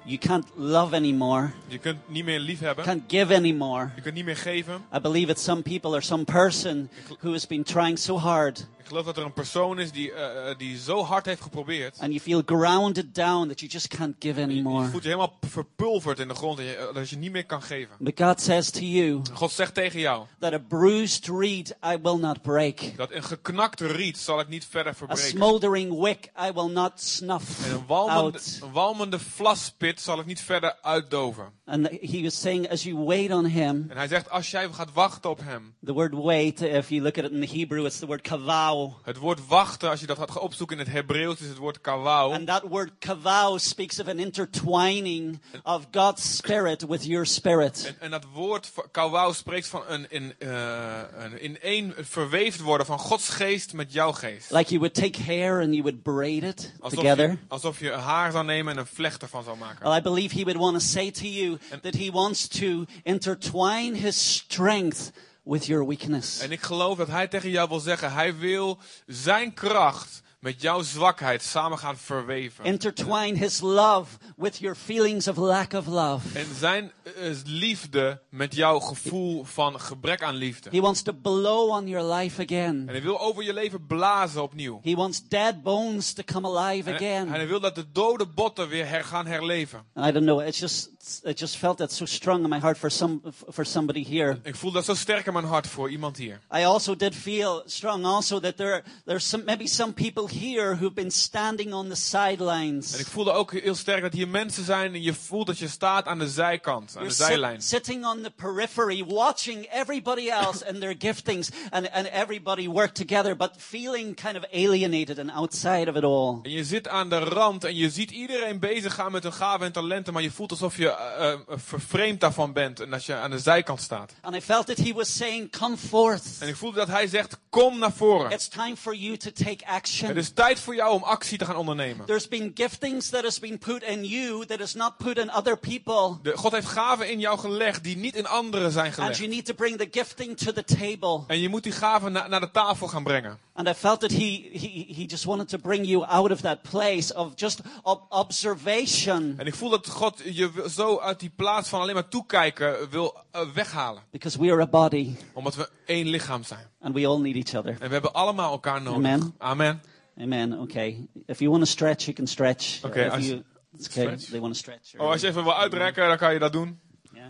You can't love anymore, Je kunt niet meer lief hebben. can't give anymore. Je kunt niet meer geven. I believe it's some people or some person who has been trying so hard, geloof dat er een persoon is die, eh, die zo hard heeft geprobeerd. and you feel grounded down that you just can't give Je, je anymore. voelt je helemaal verpulverd in de grond. En je, eh, dat je niet meer kan geven. But God says to you God zegt tegen jou. that a bruised reed I will not break, Dat een geknakte riet zal ik niet verder a verbreken. smoldering wick I will not snuff En een walmende, out. een walmende vlaspit zal ik niet verder uitdoven. And he was saying, as you wait on him, En hij zegt, als jij gaat wachten op hem. the word wait, if you look at it in the Hebrew, it's the word kavau. Het woord wachten, als je dat gaat opzoeken in het Hebreeuws, is het woord kawau. And that word kavau speaks of an intertwining of God's spirit with your spirit. En, en dat woord kawau spreekt van een, in, eh, een in één verweefd worden van Gods geest met jouw geest. Like you would take hair and you would braid it Alsof together. je, alsof je haar zou nemen en een vlecht ervan zou maken. Well, I believe he would want to say to you that he wants to intertwine his strength with your weakness. En ik geloof dat hij tegen jou wil zeggen, hij wil zijn kracht met jouw zwakheid samen gaan verweven. Intertwine his love with your feelings of lack of love. En zijn eh, liefde met jouw gevoel van gebrek aan liefde. He wants to blow on your life En again. hij wil over je leven blazen opnieuw. He wants dead bones to come alive En hij- en hij again. wil dat de dode botten weer her, gaan herleven. I don't know, it's just, I just felt that so strong in my heart for some, for somebody here. Ik voel dat zo sterk in mijn hart voor iemand hier. I also did feel strong also that there, there's some, maybe some people here who've been standing on the En ik sidelines. voelde ook heel sterk dat hier mensen zijn en je voelt dat je staat aan de zijkant, aan You're de zijlijn. sitting on the periphery, watching everybody else and their giftings and, and everybody work together, but feeling kind of alienated and outside of it all. En je zit aan de rand en je ziet iedereen bezig gaan met hun gaven en talenten, maar je voelt alsof je eh, eh, vervreemd daarvan bent en dat je aan de zijkant staat. And I felt that he was saying, Come forth. En ik voelde dat hij zegt, kom naar voren. It's time for you to take action. Het is tijd voor jou om actie te gaan ondernemen. There's been giftings that has been put in you that is not put in other people. De, God heeft gaven in jou gelegd die niet in anderen zijn And gelegd. you need to bring the gifting to the table. En je moet die gaven na- naar de tafel gaan brengen. And I felt that he, he, he just wanted to bring you out of that place of just ob- observation. En ik voel dat God je zo uit die plaats van alleen maar toekijken wil eh, weghalen. Because we are a body Omdat we één lichaam zijn. and we all need each other. En we hebben allemaal elkaar nodig. Amen. Amen. Amen. Okay. If you want to stretch, you can stretch. Okay, If als- you, it's okay. stretch. They want to stretch. Oh, als je even wil uitrekken, dan kan je dat doen. Yeah.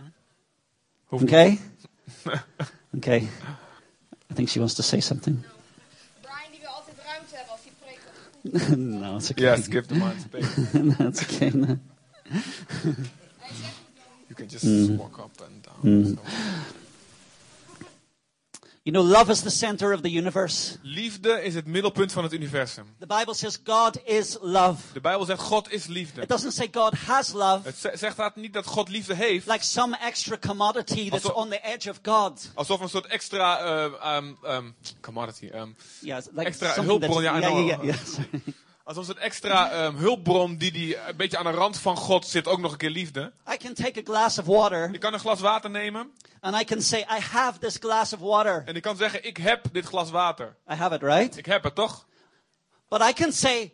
Hoeft niet. Okay. Okay. I think she wants to say something. Brian die wil altijd ruimte hebben als hij preekt. no, it's okay. Yes, give the man space. no, it's okay. No. You can just mm. walk up and down. Mm. So. You know, love is the center of the universe. Liefde is het middelpunt van het universum. The Bible says God is love. De Bijbel zegt God is liefde. It doesn't say God has love, Het ze- zegt dat niet dat God liefde heeft, like some extra commodity that's Also- on the edge of God. alsof een soort extra um, um, commodity, um, Yes, like Extra hulpbron, ja, yeah, yeah, yeah, alsof een soort extra um, hulpbron die, die een beetje aan de rand van God zit, ook nog een keer liefde. I can take a glass of water Je kan een glas water nemen and I can say, I have this glass of water. en ik kan zeggen, ik heb dit glas water. I have it, right? Ik heb het toch? But I can say,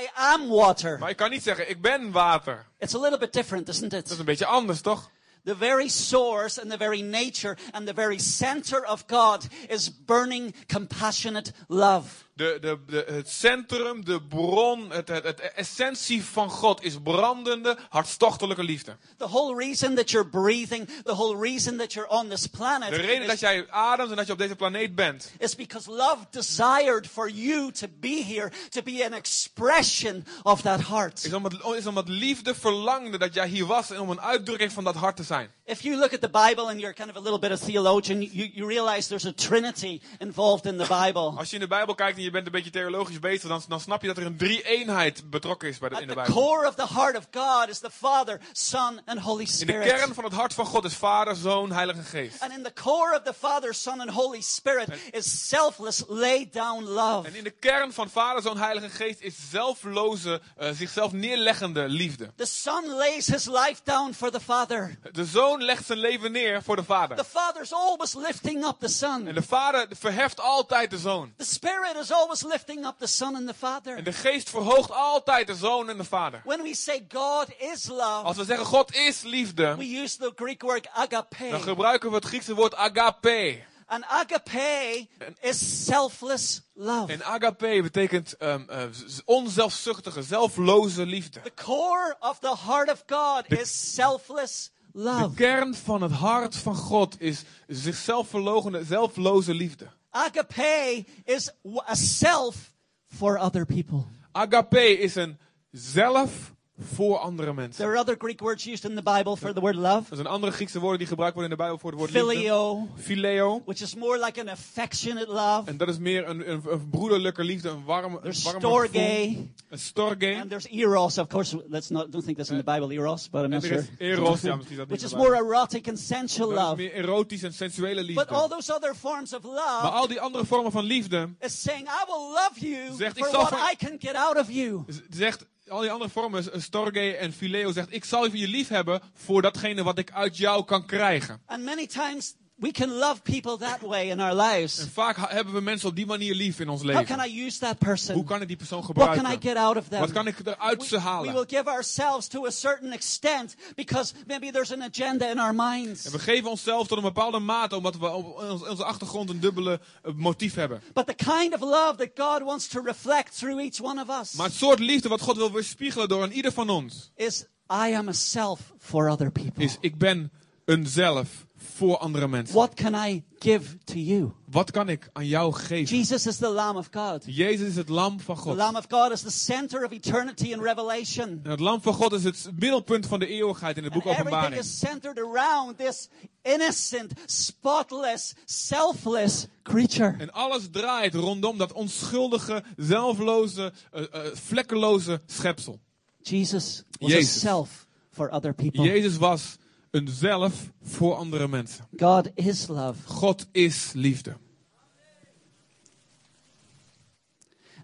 I am water. Maar ik kan niet zeggen, ik ben water. It's a little bit different, isn't Dat is it? een beetje anders, toch? The very source and the very nature and the very center of God is burning, compassionate love. De, de, de, het centrum, de bron, het, het, het essentie van God is brandende, hartstochtelijke liefde. The whole reason that you're breathing, the whole reason that you're on this planet De reden dat is, jij ademt en dat je op deze planeet bent, is because love desired for you to be here, to be an expression of that heart. is omdat, is omdat liefde verlangde dat jij hier was en om een uitdrukking van dat hart te zijn. If you look at the Bible and you're kind of a little bit of theologian, you, you realize there's a trinity involved in the Bible. Als je in de Bijbel kijkt en je bent een beetje theologisch bezig, dan, dan snap je dat er een drie-eenheid betrokken is bij de, in de Bijbel. core of the heart of God is the Father, Son, and Holy In de kern van het hart van God is Vader, Zoon, Heilige Geest. And in the core of the Father, Son, and Holy Spirit is selfless, laid down love. En in de kern van Vader, Zoon, Heilige Geest is zelfloze, eh, zichzelf neerleggende liefde. The Son lays his life down for the Father. De Zoon legt zijn leven neer voor de Vader. The Father's always lifting up the En Son. de Vader verheft altijd de Zoon. The Spirit is always lifting up the Son and the Father. En de Geest verhoogt altijd de Zoon en de Vader. When we say God is love, Als we zeggen God is liefde, we use the Greek word agape. dan gebruiken we het Griekse woord agape. And agape is selfless love. En agape betekent eh, z- onzelfzuchtige, zelfloze liefde. The core of the heart of God is selfless De love. kern van het hart van God is zichzelf verlogende, zelfloze liefde. Agape is a self for other people. Agape is een zelf voor andere mensen. There are other Greek words used in the Bible for the word love. Dat zijn andere Griekse woorden die gebruikt worden in de Bijbel voor het woord liefde. Phileo, Phileo. which is more like an affectionate love. En dat is meer een, een, een broederlijke liefde, een warm, een There's warme storge. gevoel. Een storge. And there's eros, of course. Let's not don't think that's in the Bible, eros, but I'm not er sure. is eros, ja, misschien dat niet Which is more erotic and sensual Dat is love. meer erotisch en sensuele liefde. But all those other forms of Maar love al die andere vormen van liefde, is saying, I will love you Zegt, for what I can get out of you. zegt, al die andere vormen, storge en phileo, zegt, ik zal je lief hebben voor datgene wat ik uit jou kan krijgen. And many times we can love people that way in our En lives. vaak ha- hebben we mensen op die manier lief in ons How can leven. I use that Hoe person? kan ik die persoon What can I gebruiken? get out of them? Wat kan ik eruit ze We, we halen? will give ourselves to a certain extent because maybe there's an agenda in our minds. En we geven onszelf tot een bepaalde mate, omdat we op onze achtergrond een dubbele eh, motief hebben. But the kind of love that God wants to reflect through each one of us Maar het soort liefde wat God wil weerspiegelen door aan ieder van ons, is I am a self for other people. is ik ben een zelf voor andere mensen. What can I give to you? Wat kan ik aan jou geven? Jesus is the Lamb of God. Jezus is het lam van The God. Lamb of God is the center of eternity in Revelation. En het lam van God is het middelpunt van de eeuwigheid in het boek And everything Openbaring. is centered around this innocent, spotless, selfless creature. En alles draait rondom dat onschuldige, zelfloze, eh, eh, vlekkeloze schepsel. Jesus was Jezus. a self for other people. Jezus was een zelf voor andere mensen. God is love. God is liefde.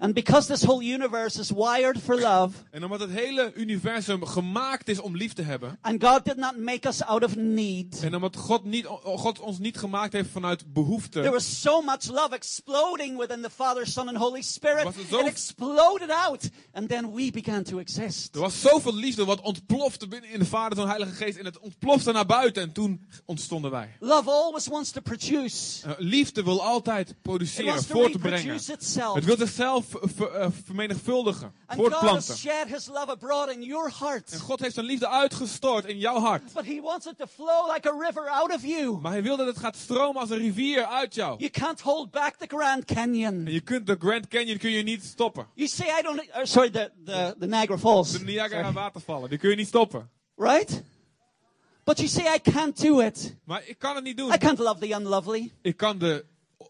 And because this whole universe is wired for love, En omdat het hele universum gemaakt is om lief te hebben. and God did not make us out of need, En omdat God, niet, God ons niet gemaakt heeft vanuit there behoefte. was so much love exploding within the Father, Son, and Holy Spirit. Was zo- It exploded out, and then we began to exist. Er was zoveel liefde wat ontplofte binnen in de Vader en Heilige Geest. En het ontplofte naar buiten. En toen ontstonden wij. Love always wants to produce. Eh, liefde wil altijd produceren, wants to voor te brengen. reproduce itself. Het wil zichzelf ver- eh, vermenigvuldigen, And voortplanten. En God heeft zijn liefde uitgestort in jouw hart. But he wants it to flow like a river out of you. Maar hij wil dat het gaat stromen als een rivier uit jou. You can't hold back the Grand Canyon. En je kunt de Grand Canyon kun je niet stoppen. You say, I don't, uh, sorry, the, the, the Niagara Falls. De Niagara Sorry. watervallen, die kun je niet stoppen. Right? But you say, I can't do it. Maar ik kan het niet doen. I can't love the unlovely. Ik kan de,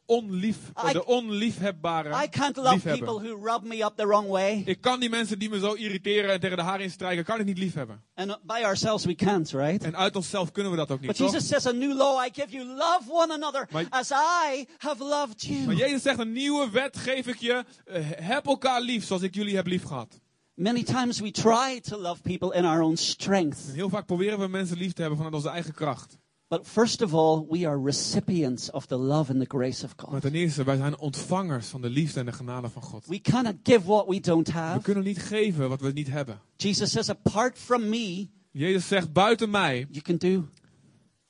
onlief, I- de onliefhebbare I can't love liefhebben. people who rub me up the wrong way. Ik kan die mensen die me zo irriteren en tegen de haar instrijken, kan ik niet lief hebben. And by ourselves we can't, right? En uit onszelf kunnen we dat ook But niet, toch? Jesus says, a new law I give you, love one another Maar- as I have loved Maar you. Jezus zegt, een nieuwe wet geef ik je. eh, heb elkaar lief zoals ik jullie heb lief gehad. Many times we try to love people in our own strength. En heel vaak proberen we mensen lief te hebben vanuit onze eigen kracht. But first of all, we are recipients of the love and the grace of Maar God. ten eerste, wij zijn ontvangers van de liefde en de genade van God. We cannot give what we don't We have. kunnen niet geven wat we niet hebben. Jesus says, apart from me, Jezus zegt, buiten mij you can do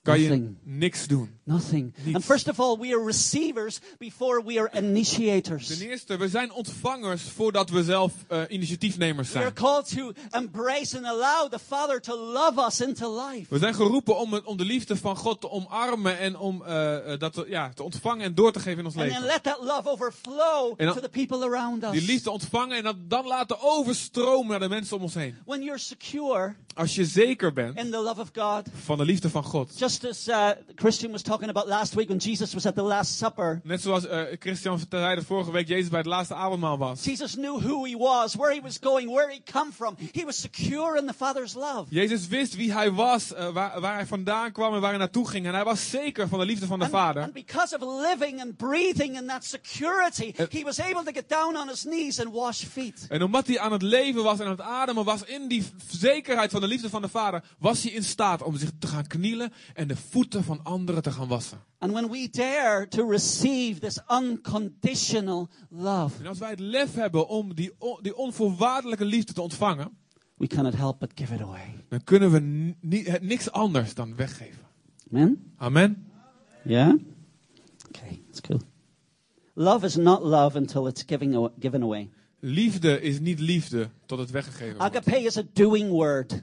kan je Nothing. niks doen. Nothing. Niets. And first of all, we are receivers before we are initiators. Ten eerste, we zijn ontvangers voordat we zelf eh, initiatiefnemers We are zijn. called to embrace and allow the Father to love us into life. We zijn geroepen om, om de liefde van God te omarmen en om eh, dat te, ja, te ontvangen en door te geven in ons And then leven. let that love overflow dan- to the people around Die us. liefde ontvangen en dat dan laten overstromen naar de mensen om ons heen. When you're secure Als je zeker bent in the love of God, van de liefde van God. just as uh, Christian was talking about last week when Jesus was at the Last Supper, Net zoals eh, Christian zei de vorige week Jezus bij het laatste avondmaal was. Jesus knew who he was, where he was going, where he come from. He was secure in the Father's love. Jezus wist wie hij was, eh, waar, waar hij vandaan kwam en waar hij naartoe ging. En hij was zeker van de liefde van de And, Vader. and because of living and breathing in that security, En- he was able to get down on his knees and wash feet. En omdat hij aan het leven was en aan het ademen was in die zekerheid van de liefde van de Vader, was hij in staat om zich te gaan knielen en de voeten van anderen te gaan wassen. And when we dare to receive this unconditional love, En als wij het lef hebben om die, on- die onvoorwaardelijke liefde te ontvangen, we cannot help but give it away. dan kunnen we ni- niks anders dan weggeven. Amen? Amen. Yeah? Okay, that's cool. Love is not love until it's giving given away. Liefde is niet liefde tot het weggegeven wordt. Agape is a doing word.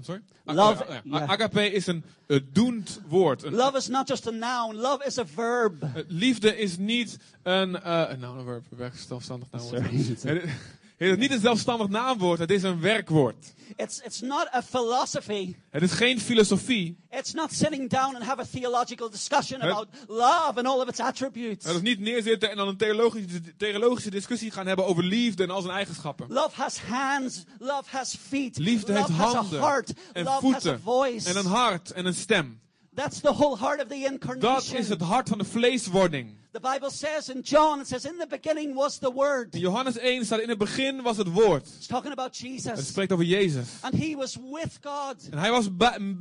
I'm sorry? Love- ja, ja. ja. Agape is een uh, doend woord. Een- Love is not just a noun, love is a verb. eh, liefde is niet een, uh, een naamwoord, werk- zelfstandig naamwoord. Sorry. Het is niet een zelfstandig naamwoord, het is een werkwoord. It's, it's not a philosophy. Het is geen filosofie. It's not sitting down and have a theological discussion Het- about love and all of its attributes. Het is niet neerzitten en dan een theologische, theologische discussie gaan hebben over liefde en al zijn eigenschappen. Love has hands, love has feet, Liefde love heeft has a handen heart, en love has a voeten voice. en een hart en een stem. That's the whole heart of the Dat incarnation. is het hart van de vleeswording. The Bible says in John, it says, in the beginning was the Word. In Johannes 1 staat in het begin was het woord. It's talking about Het Jesus. spreekt over Jezus. And he was with God. En hij was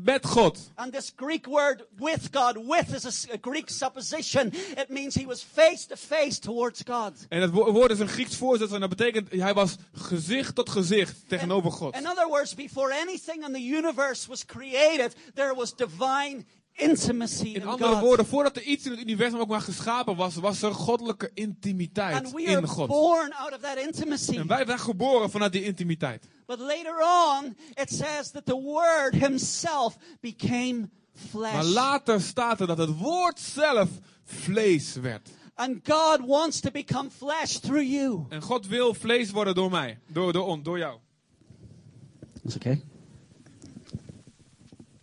met God. And this Greek word, with God, with is a Greek supposition. It means he was face to face towards God. En het wo- woord is een Grieks voorzetsel en dat betekent hij was gezicht tot gezicht tegenover God. In other words, before anything in the universe was created, there was divine intimacy in, In andere God. woorden, voordat er iets in het universum ook maar geschapen was, was er goddelijke intimiteit and we are in God. born out of that intimacy. En wij zijn geboren vanuit die intimiteit. But later on, it says that the Word Himself became flesh. Maar later staat er dat het woord zelf vlees werd. And God wants to become flesh through you. En God wil vlees worden door mij, door, door, on, door jou. It's okay.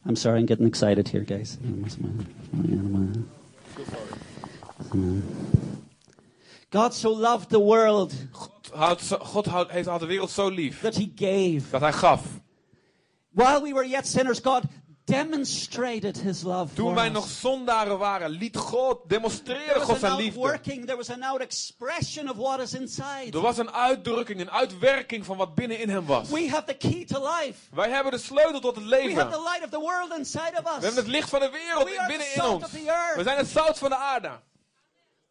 I'm sorry, I'm getting excited here, guys. God so loved the world God, houdt, zo- God houdt, heeft de wereld zo lief that He gave. dat hij gaf. While we were yet sinners, God demonstrated His love Toen wij nog zondaren waren, liet God demonstreren God zijn liefde. there was an out expression of what is inside. Er was een uitdrukking, een uitwerking van wat binnenin hem was. We have the key to life. Wij hebben de sleutel tot het We leven. have the light of the world inside of We us. hebben het licht van de wereld We binnenin salt ons. We zijn het zout van de aarde.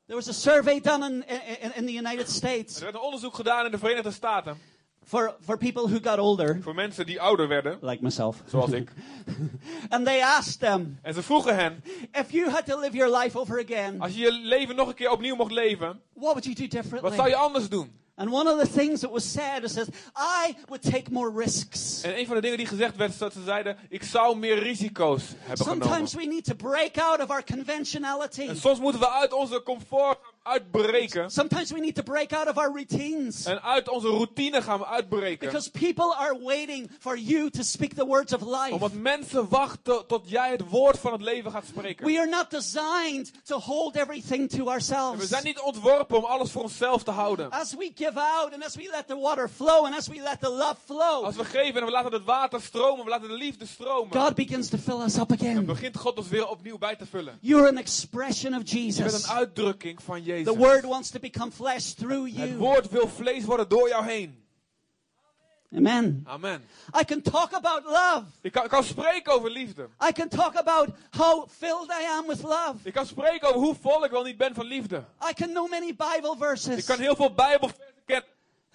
There was a survey done in, in, in the United States Er werd een onderzoek gedaan in de Verenigde Staten. For, for people who got older, Voor mensen die ouder werden, like myself. zoals ik. And they asked them, En ze vroegen hen, if you had to live your life over again, als je je leven nog een keer opnieuw mocht leven, what would you do wat differently? zou je anders doen? And one of the things that was said is that I would take more risks. En een van de dingen die gezegd werd, is dat ze zeiden, ik zou meer risico's hebben genomen. Sometimes we need to break out of our conventionality. En soms moeten we uit onze comfort uitbreken. Sometimes we need to break out of our routines. En uit onze routine gaan we uitbreken. Because people are waiting for you to speak the words of life. Omdat mensen wachten tot jij het woord van het leven gaat spreken. We are not designed to hold everything to En we ourselves. zijn niet ontworpen om alles voor onszelf te houden. As we give out and as we let the water flow and as we let the love flow, Als we geven en we laten het water stromen, we laten de liefde stromen. God begins to fill us up Dan again. begint God ons weer opnieuw bij te vullen. You're an expression of Je bent Jesus. een uitdrukking van Jezus. The word wants to become flesh through Het you. woord wil vlees worden door jou heen. Amen. Amen. I can talk about love. Ik kan, ik kan spreken over liefde. I can talk about how filled I am with love. Ik kan spreken over hoe vol ik wel niet ben van liefde. I can know many Bible Ik verses. kan heel veel Bijbelversen.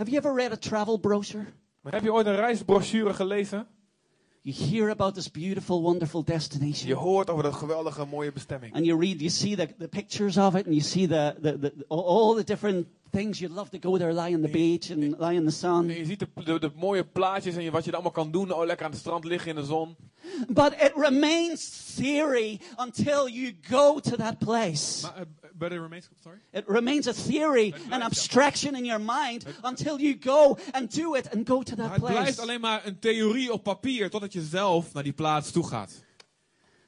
Have you ever read a travel brochure? Maar heb je ooit een reisbrochure gelezen? You hear about this beautiful, wonderful Je destination. hoort over dat geweldige mooie bestemming. And you read, you see the, the pictures of it, and you see the, the, the, all the different things. You'd love to go there, lie on the beach and lie in the sun. En je ziet de, de, de mooie plaatjes en je, wat je er allemaal kan doen. Oh, lekker aan het strand liggen in de zon. But it remains theory until you go to that place. Maar, but it remains, sorry? It remains a theory, blijft, an ja. abstraction in your mind until you go and do it and go to that Het blijft place. alleen maar een theorie op papier totdat je zelf naar die plaats toe gaat.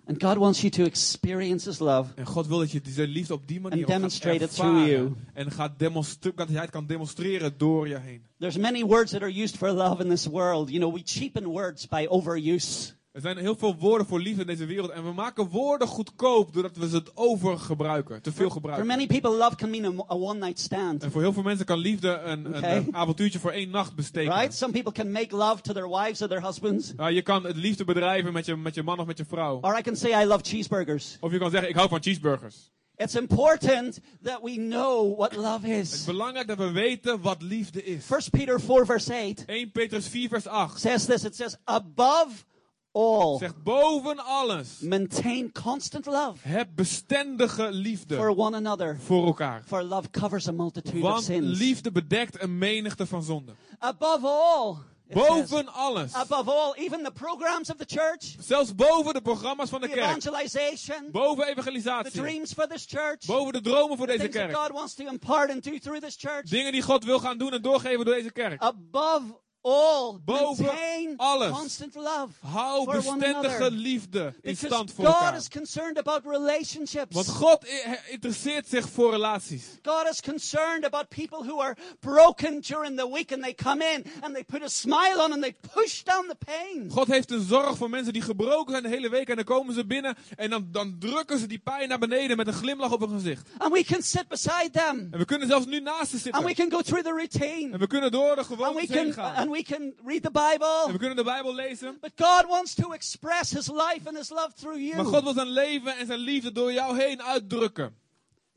And God wants you to experience His love. En God wil dat je deze liefde op die manier And ook gaat demonstrate it through you. En gaat demonstre- dat hij het kan demonstreren door je heen. There's many words that are used for love in this world. You know, we cheapen words by overuse. Er zijn heel veel woorden voor liefde in deze wereld. En we maken woorden goedkoop doordat we ze het overgebruiken. Te veel For gebruiken. many people, love can mean a, a one-night stand. En voor heel veel mensen kan liefde een, een, avontuurtje voor één nacht betekenen. Right? Some people can make love to their wives or their husbands. Je kan het liefde bedrijven met je, met je man of met je vrouw. Or I can say I love cheeseburgers. Of je kan zeggen, ik hou van cheeseburgers. It's important that we know what love Het is is. belangrijk dat we weten wat liefde is. 1 Peter 4 verse 8 1 Petrus 4 vers 8 says this. It says, above all, zegt boven alles. maintain constant love Heb bestendige liefde for one another. voor elkaar. For love covers a multitude of Want sins. liefde bedekt een menigte van zonden. Above all, Boven alles. above all, even the programs of the church, Zelfs boven de programma's van de the kerk. evangelization, Boven the evangelisatie. dreams for this church, Boven de dromen voor deze things that kerk. God wants to impart and do through this church. Dingen die God wil gaan doen en doorgeven door deze kerk. Above all, Boven alles. constant love Hou for bestendige liefde in Because stand voor God elkaar. is concerned about relationships. Want God interesseert zich voor relaties. God is concerned about people who are broken during the week and they come in and they put a smile on and they push down the pain. God heeft een zorg voor mensen die gebroken zijn de hele week. En dan komen ze binnen en dan, dan drukken ze die pijn naar beneden met een glimlach op hun gezicht. And we can sit beside them. En we kunnen zelfs nu naast ze And we zitten. can go through the routine. En we kunnen door de gewoontes heen gaan. We can read the En Bible. we kunnen de Bijbel lezen. But God wants to express His life and His love through Maar God you. wil zijn leven en zijn liefde door jou heen uitdrukken.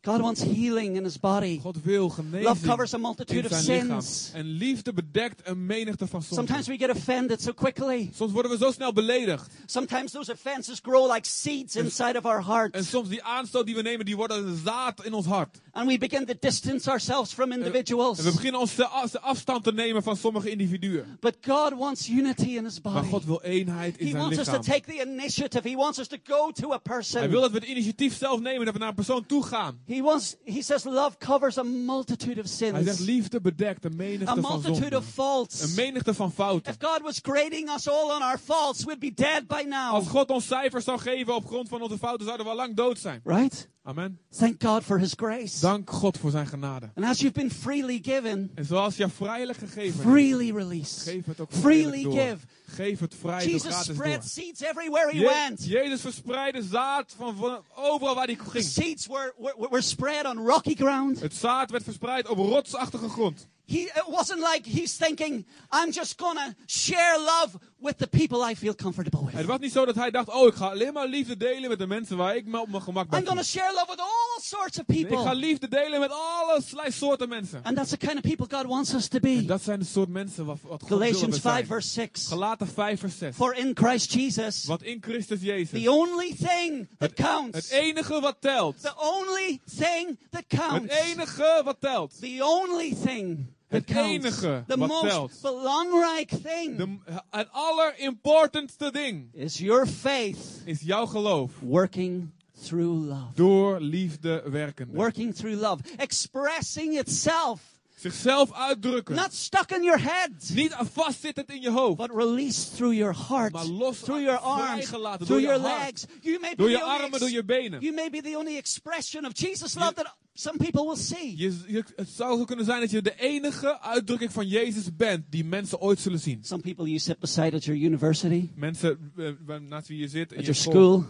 God wants healing in His body. God wil Love genezing covers a multitude of sins. En liefde bedekt een menigte van Sometimes zonden. we get offended so quickly. Soms worden we zo snel beledigd. Sometimes those offenses grow like seeds inside of our En hearts. soms die aanstoot die we nemen, die worden een zaad in ons hart. And we begin to distance ourselves from individuals. En we beginnen ons te te afstand te nemen van sommige individuen. But God wants unity in His Maar body. God wil eenheid in He zijn wants us to take the initiative. He wants us to go to a Hij person. wil dat we het initiatief zelf nemen, dat we naar een persoon toe gaan. He wants. He says love covers a multitude of Hij zegt sins, liefde bedekt een a menigte van multitude zonden. of faults. Een menigte van fouten. If God was grading us all on our faults, we'd be dead by now. Als God ons cijfers zou geven op grond van onze fouten, zouden we al lang dood zijn. Right? Amen. Thank God for His grace. Dank God voor zijn genade. And as you've been freely given, En zoals je vrijelijk gegeven hebt, freely release. geef het ook Freely give. Geef het vrij door Jesus gratis door. spread seeds everywhere He Je- went. Jezus verspreidde zaad van, van overal waar hij The ging. seeds were, were, were spread on rocky ground. Het zaad werd verspreid op rotsachtige grond. He, it wasn't like he's thinking, I'm just gonna share love with the people I feel comfortable Het with. was niet zo dat hij dacht, oh ik ga alleen maar liefde delen met de mensen waar ik me op mijn gemak ben. I'm gonna share love with all sorts of Nee, Ik ga people. liefde delen met allerlei soorten mensen. And that's the kind of people God wants us to En be. dat zijn de soort mensen wat, wat God Galatians we 5 zijn. verse 6. Galaten 5 vers 6. For in Christ Jesus, Want in Christus Jezus, the only thing that het counts, enige wat telt, the only thing that het counts, enige wat telt, the only thing Het enige the wat most telt. belangrijk thing De, het allerimportantste ding is your faith is jouw geloof. working through love. Door liefde werken. Working through love. Expressing itself. Zichzelf uitdrukken. Not stuck in your head. Niet vastzittend in je hoofd. But released through your heart, Maar los through your arms, through door je your hart. legs. You may be Door je the only armen, ex- door je benen. You may be the only expression of Jesus' love that some people will see. Je, je- het zou zo kunnen zijn dat je de enige uitdrukking van Jezus bent die mensen ooit zullen zien. Some people you sit beside at your university, Mensen eh, naast wie je zit in at je your school, school,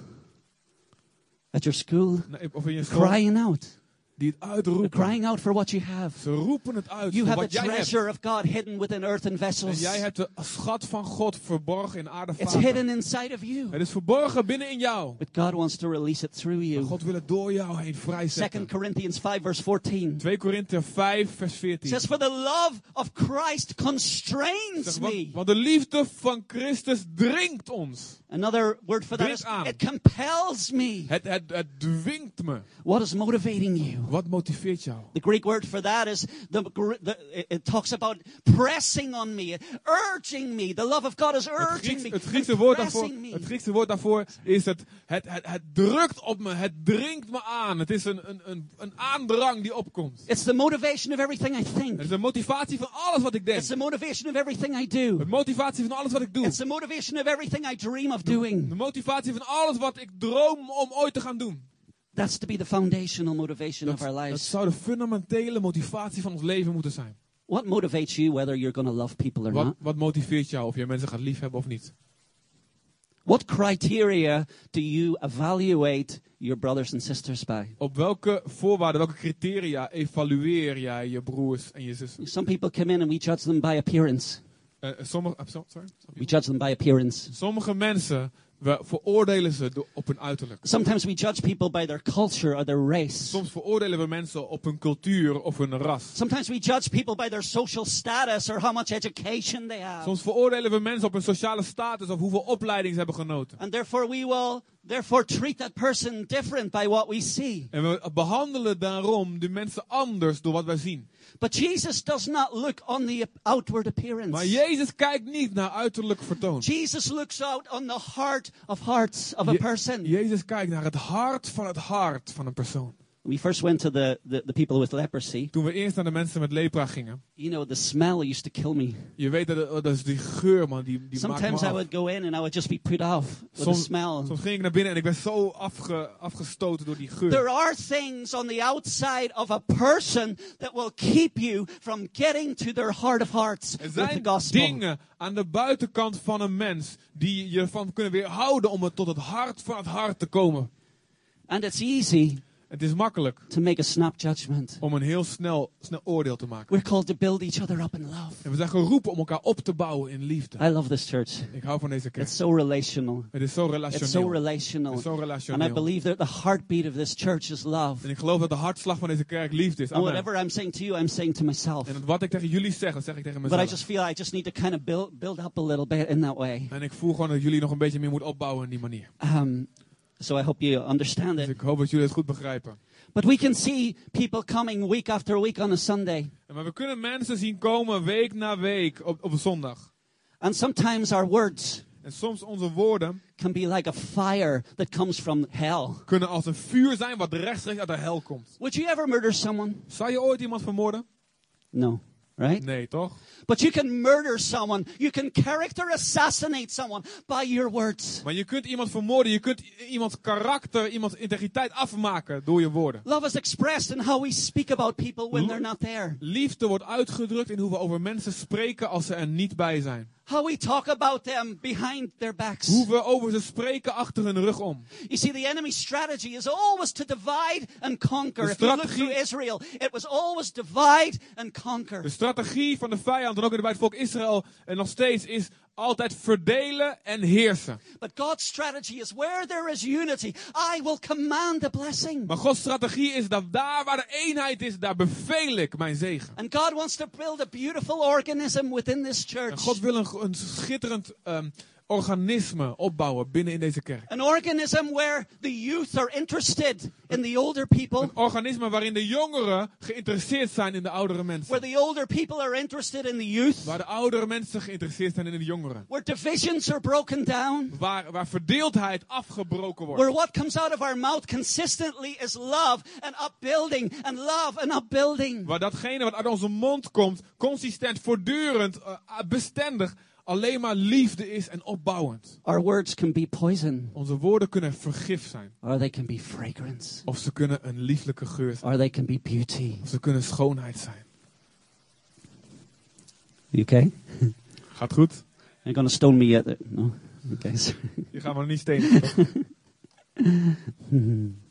at your school, Nee, of in je school, crying out, die het uitroepen. crying out for what you have. Ze roepen het uit You voor have wat the jij hebt. treasure of God hidden within earthen En vessels. jij hebt de schat van God verborgen in It's aardevaten. hidden inside of you. Het is verborgen binnen in jou. But God wants to release it through Maar you. God wil het door jou heen 2 vrijzetten. Corinthians 5 verse 14 2 Korinther 5 vers 14. says, For the love of Christ constrains Zeg, me. want, de liefde van Christus dringt ons. Another word for that is, aan. it compels me. Het, het, het dwingt me. What is motivating you? Wat motiveert jou? The Greek word for that is the, the it- talks about pressing on me, urging me. The love of God is Het, urging me, het, Griekse woord daarvoor, het Griekse woord daarvoor is het, het, het, het drukt op me, het dringt me aan. Het is een, een, een, een aandrang die opkomt. It's the motivation of everything I think. Het is de motivatie van alles wat ik denk. It's the motivation of everything I do. De motivatie van alles wat ik doe. It's the motivation of everything I dream of doing. De motivatie van alles wat ik droom om ooit te gaan doen. That's to be the foundational motivation Dat, of our dat lives. zou de fundamentele motivatie van ons leven moeten zijn. What motivates you whether you're going to love people or Wat, not? wat motiveert jou of je mensen gaat liefhebben of niet? What criteria do you evaluate your brothers and sisters by? Op welke voorwaarden, welke criteria evalueer jij je broers en je zussen? Some people come in and we judge them by appearance. Eh, sommige, so- sorry? We judge them by appearance. sommige mensen, we veroordelen ze op hun uiterlijk. Sometimes we judge people by their culture or their race. Soms veroordelen we mensen op hun cultuur of hun ras. Sometimes we judge people by their social status or how much education they have. Soms veroordelen we mensen op hun sociale status of hoeveel opleiding ze hebben genoten. And therefore we will therefore treat that person different by what we see. En we behandelen daarom de mensen anders door wat wij zien. But Jesus does not look on the outward appearance. Maar Jezus kijkt niet naar uiterlijk vertoon. Jesus looks out on the heart of hearts of a person. Jezus kijkt naar het hart van het hart van een persoon. We first went to the, the, the people with leprosy. Toen we eerst naar de mensen met lepra gingen. You know, the smell used to kill me. Je weet dat, dat is die geur man, die, die maakt Sometimes me I would go in and I would just be put off with the smell. soms ging ik naar binnen en ik werd zo afge, afgestoten door die geur. There are things on the outside of a person that will keep you from getting to their heart of hearts Er with the zijn gospel. dingen aan de buitenkant van een mens die je van kunnen weerhouden om het tot het hart van het hart te komen. And it's easy Het is makkelijk to make a snap judgment. om een heel snel, snel oordeel te maken. We're called to build each other up in love. En we zijn geroepen om elkaar op te bouwen in liefde. I love this church. Ik hou van deze kerk. It's so relational. Het is zo It's so relationeel. relational. Het is zo And I relationeel. believe that the heartbeat of this church is love. En ik geloof dat de hartslag van deze kerk liefde is. And Amen. whatever I'm saying to you, I'm saying to myself. En wat ik tegen jullie zeg, dat zeg ik tegen But I mezelf. just feel I just need to kind of build, build up a little bit in that way. En ik voel gewoon dat jullie nog een beetje meer moeten opbouwen in die manier. Um, so I hope you understand Dus it. ik hoop dat jullie het goed begrijpen. But we can see people coming week after week on a Sunday. Maar we kunnen mensen zien komen week na week op, op een zondag. And sometimes our words En soms onze woorden can be like a fire that comes from hell. kunnen als een vuur zijn wat rechtstreeks uit de hel komt. Would you ever murder someone? Zou je ooit iemand vermoorden? No, right? Nee, toch? But you can murder someone. You can character assassinate someone by your words. Maar je kunt iemand vermoorden, je kunt i- iemands karakter, iemands integriteit afmaken door je woorden. Love is expressed in how we speak about people when they're not there. Liefde wordt uitgedrukt in hoe we over mensen spreken als ze er niet bij zijn. How we talk about them behind their backs. Hoe we over ze spreken achter hun rug om. You see, the enemy's strategy is always to divide and conquer. If you look strategie- through Israel, it was always divide and conquer. De strategie van de vijand, en ook bij het volk Israël en nog steeds, is altijd verdelen en heersen. But God's strategy is where there is unity, I will command the blessing. Maar Gods strategie is dat daar waar de eenheid is, daar beveel ik mijn zegen. And God wants to build a beautiful organism within this En church. God wil een, een schitterend ehm, organisme opbouwen binnen in deze kerk. An organism where the youth are interested in the older people, Een organisme waarin de jongeren geïnteresseerd zijn in de oudere mensen. where the older people are interested in the youth, Waar de oudere mensen geïnteresseerd zijn in de jongeren. where divisions are broken down, Waar, waar verdeeldheid afgebroken where wordt. what comes out of our mouth consistently is love and upbuilding and love and upbuilding. Waar datgene wat uit onze mond komt, consistent, voortdurend, eh, bestendig, alleen maar liefde is en opbouwend. Our words can be poison, Onze woorden kunnen vergif zijn. or they can be fragrance, Of ze kunnen een lieflijke geur zijn. or they can be beauty. Of ze kunnen schoonheid zijn. You okay? Gaat goed? You're gonna stone me yet? No. Okay. Je gaat maar niet stenen.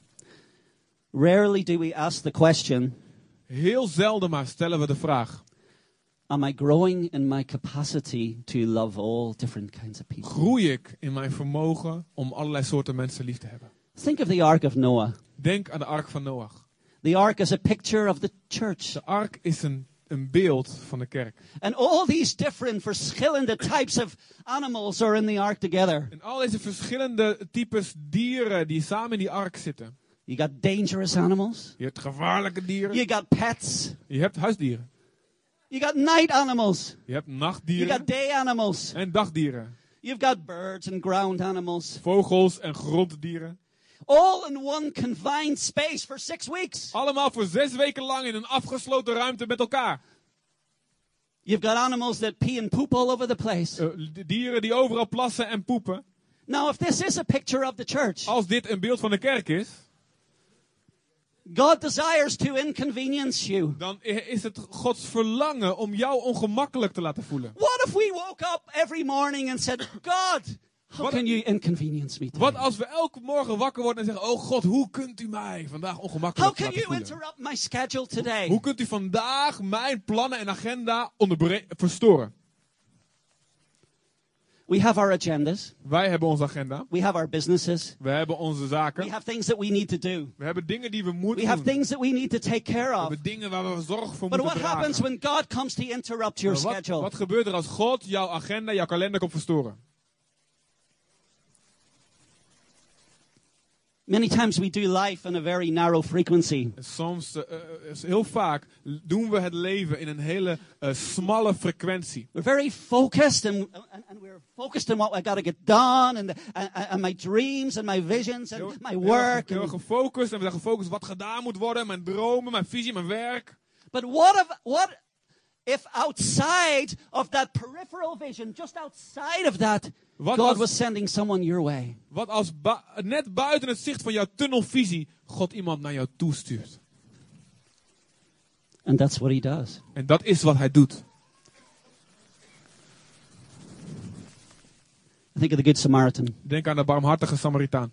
Rarely do we ask the question, Heel zelden maar stellen we de vraag. Am I growing in my capacity to love all different kinds of people? Groei ik in mijn vermogen om allerlei soorten mensen lief te hebben? Think of the Ark of Noah. Denk aan de ark van Noach. The Ark is a picture of the church. De ark is een, een beeld van de kerk. And all these different, verschillende types of animals are in the Ark together. En al deze verschillende types dieren die samen in die ark zitten. You got dangerous animals. Je hebt gevaarlijke dieren. You got pets. Je hebt huisdieren. You got night animals. Je hebt You nachtdieren got day animals. en dagdieren. You've got birds and ground animals. Vogels en gronddieren. All in one confined space for six weeks. Allemaal voor zes weken lang in een afgesloten ruimte met elkaar. You've got animals that pee and poop all over the place. D- dieren die overal plassen en poepen. Now, if this is a picture of the church, Als dit een beeld van de kerk is, God desires to inconvenience you. dan is het Gods verlangen om jou ongemakkelijk te laten voelen. What if we woke up every morning and said, God, how can you inconvenience me today? Wat als we elke morgen wakker worden en zeggen: Oh God, hoe kunt u mij vandaag How ongemakkelijk can laten you voelen? interrupt my schedule today? Hoe kunt u vandaag mijn plannen en agenda verstoren? We have our agendas. Wij hebben onze agenda. We have our businesses. We hebben onze We zaken. have things that we need to do. We hebben dingen die we We moeten have doen. things that we need to take care We of. hebben dingen waar we zorg voor But moeten what happens when God comes to interrupt your Wat, schedule? wat gebeurt er als God jouw agenda, jouw kalender komt verstoren? Many times we do life in a very narrow frequency. En soms, is heel vaak, doen we het leven in een hele eh, smalle frequentie. We're very focused and, and, and we're focused on what I got to get done and, and, and my dreams and my visions and Heel, my heel work. heel and- gefocust en we zijn gefocust wat gedaan moet worden, mijn dromen, mijn visie, mijn werk. but what if, what if outside of that peripheral vision, just outside of that, Wat God als- was sending someone your way? Wat als ba- net buiten het zicht van jouw tunnelvisie God iemand naar jou toestuurt. And that's what he does. En dat is wat hij doet. Think of the Good Samaritan. Denk aan de barmhartige Samaritaan.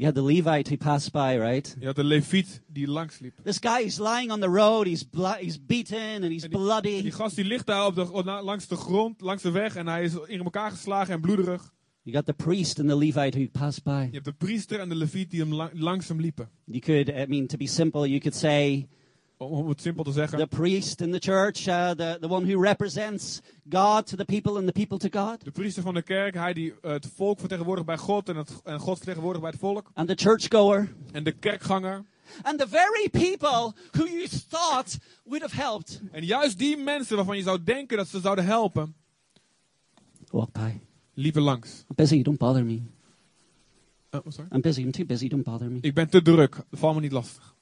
You had the Levite who passed by, right? Je had de leviet die langsliep. This guy is lying on the road. He's he's beaten and he's En die, bloody. die gast die ligt daar op de, langs de grond, langs de weg en hij is in elkaar geslagen en bloederig. You got the priest and the Levite who passed by. Je hebt de priester en de leviet die hem la- langs hem liepen. You could, I mean, to be simple, you could say Om, het simpel te zeggen. the priest in the church, uh, the, the one who represents God to the people and the people to God. De priester van de kerk, hij die eh, het volk vertegenwoordigt bij God en, het, en God vertegenwoordigt bij het volk. And the churchgoer. En de kerkganger. And the very people who you thought would have helped En juist die mensen waarvan je zou denken dat ze zouden helpen, walk by. liepen langs. I'm busy, don't bother me. Oh, sorry. I'm busy, I'm too busy, don't bother me. Ik ben te druk, val me niet lastig.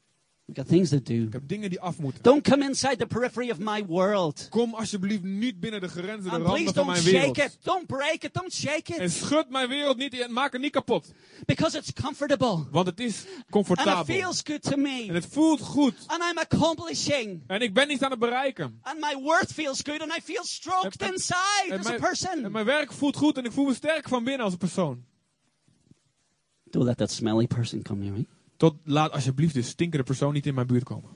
We got things to do. Ik heb dingen die af moeten. Don't come inside the periphery of my world. Kom alsjeblieft niet binnen de grenzen, de And randen van don't mijn shake wereld. it. Don't break it. Don't shake En it. schud mijn wereld niet en maak het niet kapot. Because it's comfortable. Want het is And it comfortabel. feels good to En me. het voelt goed. And I'm accomplishing. En ik ben niet aan het bereiken. And my worth feels good. And I feel stroked En- en- inside En as a person. en mijn werk voelt goed en ik voel me sterk van binnen als een persoon. Don't let that smelly person come near me. Tot laat alsjeblieft de stinkende persoon niet in mijn buurt komen.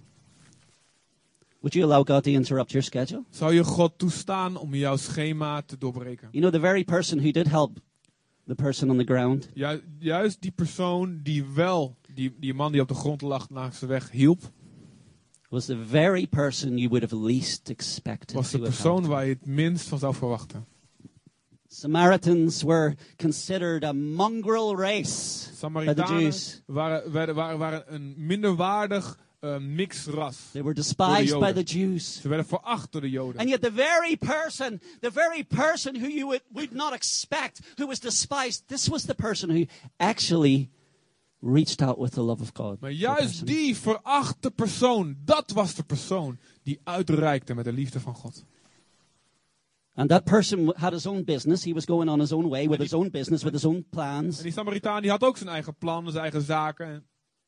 Would you allow God to interrupt your schedule? Zou je God toestaan om jouw schema te doorbreken? You know, the very person who did help the person on the ground Ju- juist die persoon die wel, die, die man die op de grond lag langs de weg, hielp, was the very person you would have least expected was de persoon waar je het minst van zou verwachten. Samaritans were considered a mongrel race by the Samaritanen Jews. waren, werden, waren, waren een minderwaardig eh mixras. They were despised by the Jews. Ze werden veracht door de Joden. And yet the very person, the very person who you would, would not expect, who was despised, this was the person who actually reached out with the love of God. Maar juist die verachte persoon, dat was de persoon die uitreikte met de liefde van God. And that person had his own business. He was going on his own way with his own business, with his own plans. En die Samaritaan die had ook zijn eigen plannen, zijn eigen zaken. En-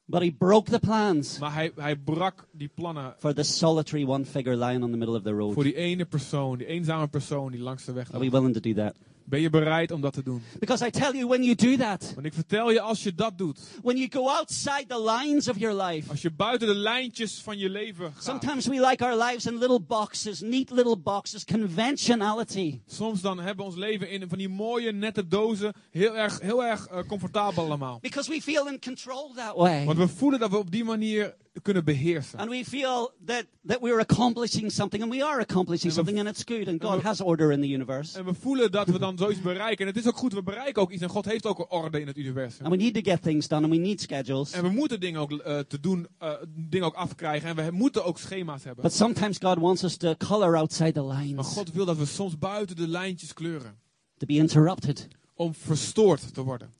But he broke the plans Maar hij, hij brak die plannen for this solitary one figure lying on the middle of the road. voor die ene persoon, die eenzame persoon die langs de weg Are we lag. willing to do that? Ben je bereid om dat te doen? Because I tell you, when you do that, Want ik vertel je, als je dat doet, when you go outside the lines of your life, als je buiten de lijntjes van je leven gaat, sometimes we like our lives in little boxes, neat little boxes, conventionality. soms dan hebben we ons leven in van die mooie nette dozen, heel erg, heel erg eh, comfortabel allemaal. Because we feel in control that way. Want we voelen dat we op die manier kunnen beheersen. And we feel that, that we're accomplishing something, and we are accomplishing En we- something, and it's good, and God we- has order in the universe. En we voelen dat we dan zoiets bereiken. En het is ook goed, we bereiken ook iets. En God heeft ook een orde in het universum. And we need to get things done, and we need schedules. En we moeten dingen ook eh, te doen, eh, dingen ook afkrijgen. En we moeten ook schema's hebben. But sometimes God wants us to color outside the Maar lines, God wil dat we soms buiten de lijntjes kleuren. to be interrupted. Om verstoord te worden.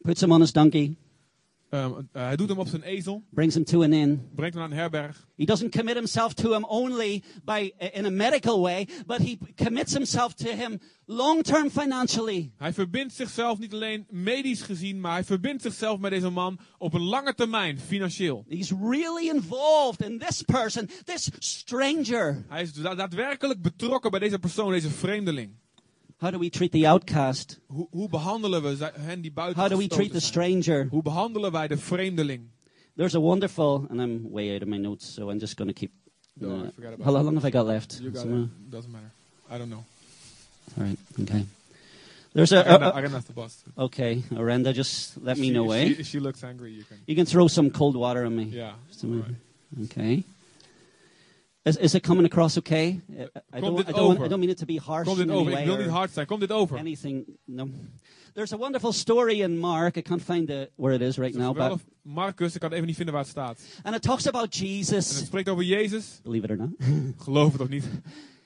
Puts him on his donkey, Ehm, eh, hij doet hem op zijn ezel. brings him to an inn. Brengt hem naar een herberg. He doesn't commit himself to him only by in a medical way, but he commits himself to him long term financially. Hij verbindt zichzelf niet alleen medisch gezien. Maar hij verbindt zichzelf met deze man op een lange termijn, financieel. He's really involved in this person, this stranger. Hij is da- daadwerkelijk betrokken bij deze persoon, deze vreemdeling. How do we treat the outcast? Hoe, hoe behandelen we hen die buiten How do we treat the stranger? Hoe behandelen wij de vreemdeling? There's a wonderful, and I'm way out of my notes, so I'm just going to keep. No, uh, about how it. long have I got left? You got Some, uh, it. Doesn't matter. I don't know. all right, okay. There's a, a- a- Arena's the boss. okay, Arenda, just let me She- know, if eh? She, if she looks angry, you can. You can throw some cold water on me. Yeah. Alright. Okay. Is, is it coming across okay? I, I, Komt don't, dit I, don't, over? I don't mean it to be harsh Komt in dit any over? Ik wil niet hard zijn. Komt dit over? anything. No. There's a wonderful story in Mark. I can't find the, where it is right now, but. Marcus, ik kan even niet vinden waar het staat. and it talks about En het Jesus. spreekt over Jezus. Believe it or not, Geloof het of niet.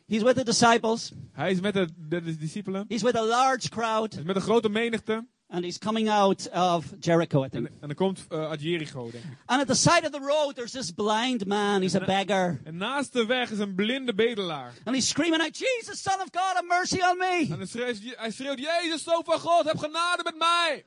he's with the disciples. Hij is met de, de, de discipelen. He's with a large crowd, Hij is met een grote menigte. And he's coming out of Jericho, I think. En, en dan komt eh, uit Jericho, denk ik. And at the side of the road, there's this blind man. He's a beggar, En naast de weg is een blinde bedelaar. and he's screaming out, "Jesus, Son of God, have mercy on me!" En dan schreeuwt, hij schreeuwt, Jezus, zoon van God, heb genade met mij.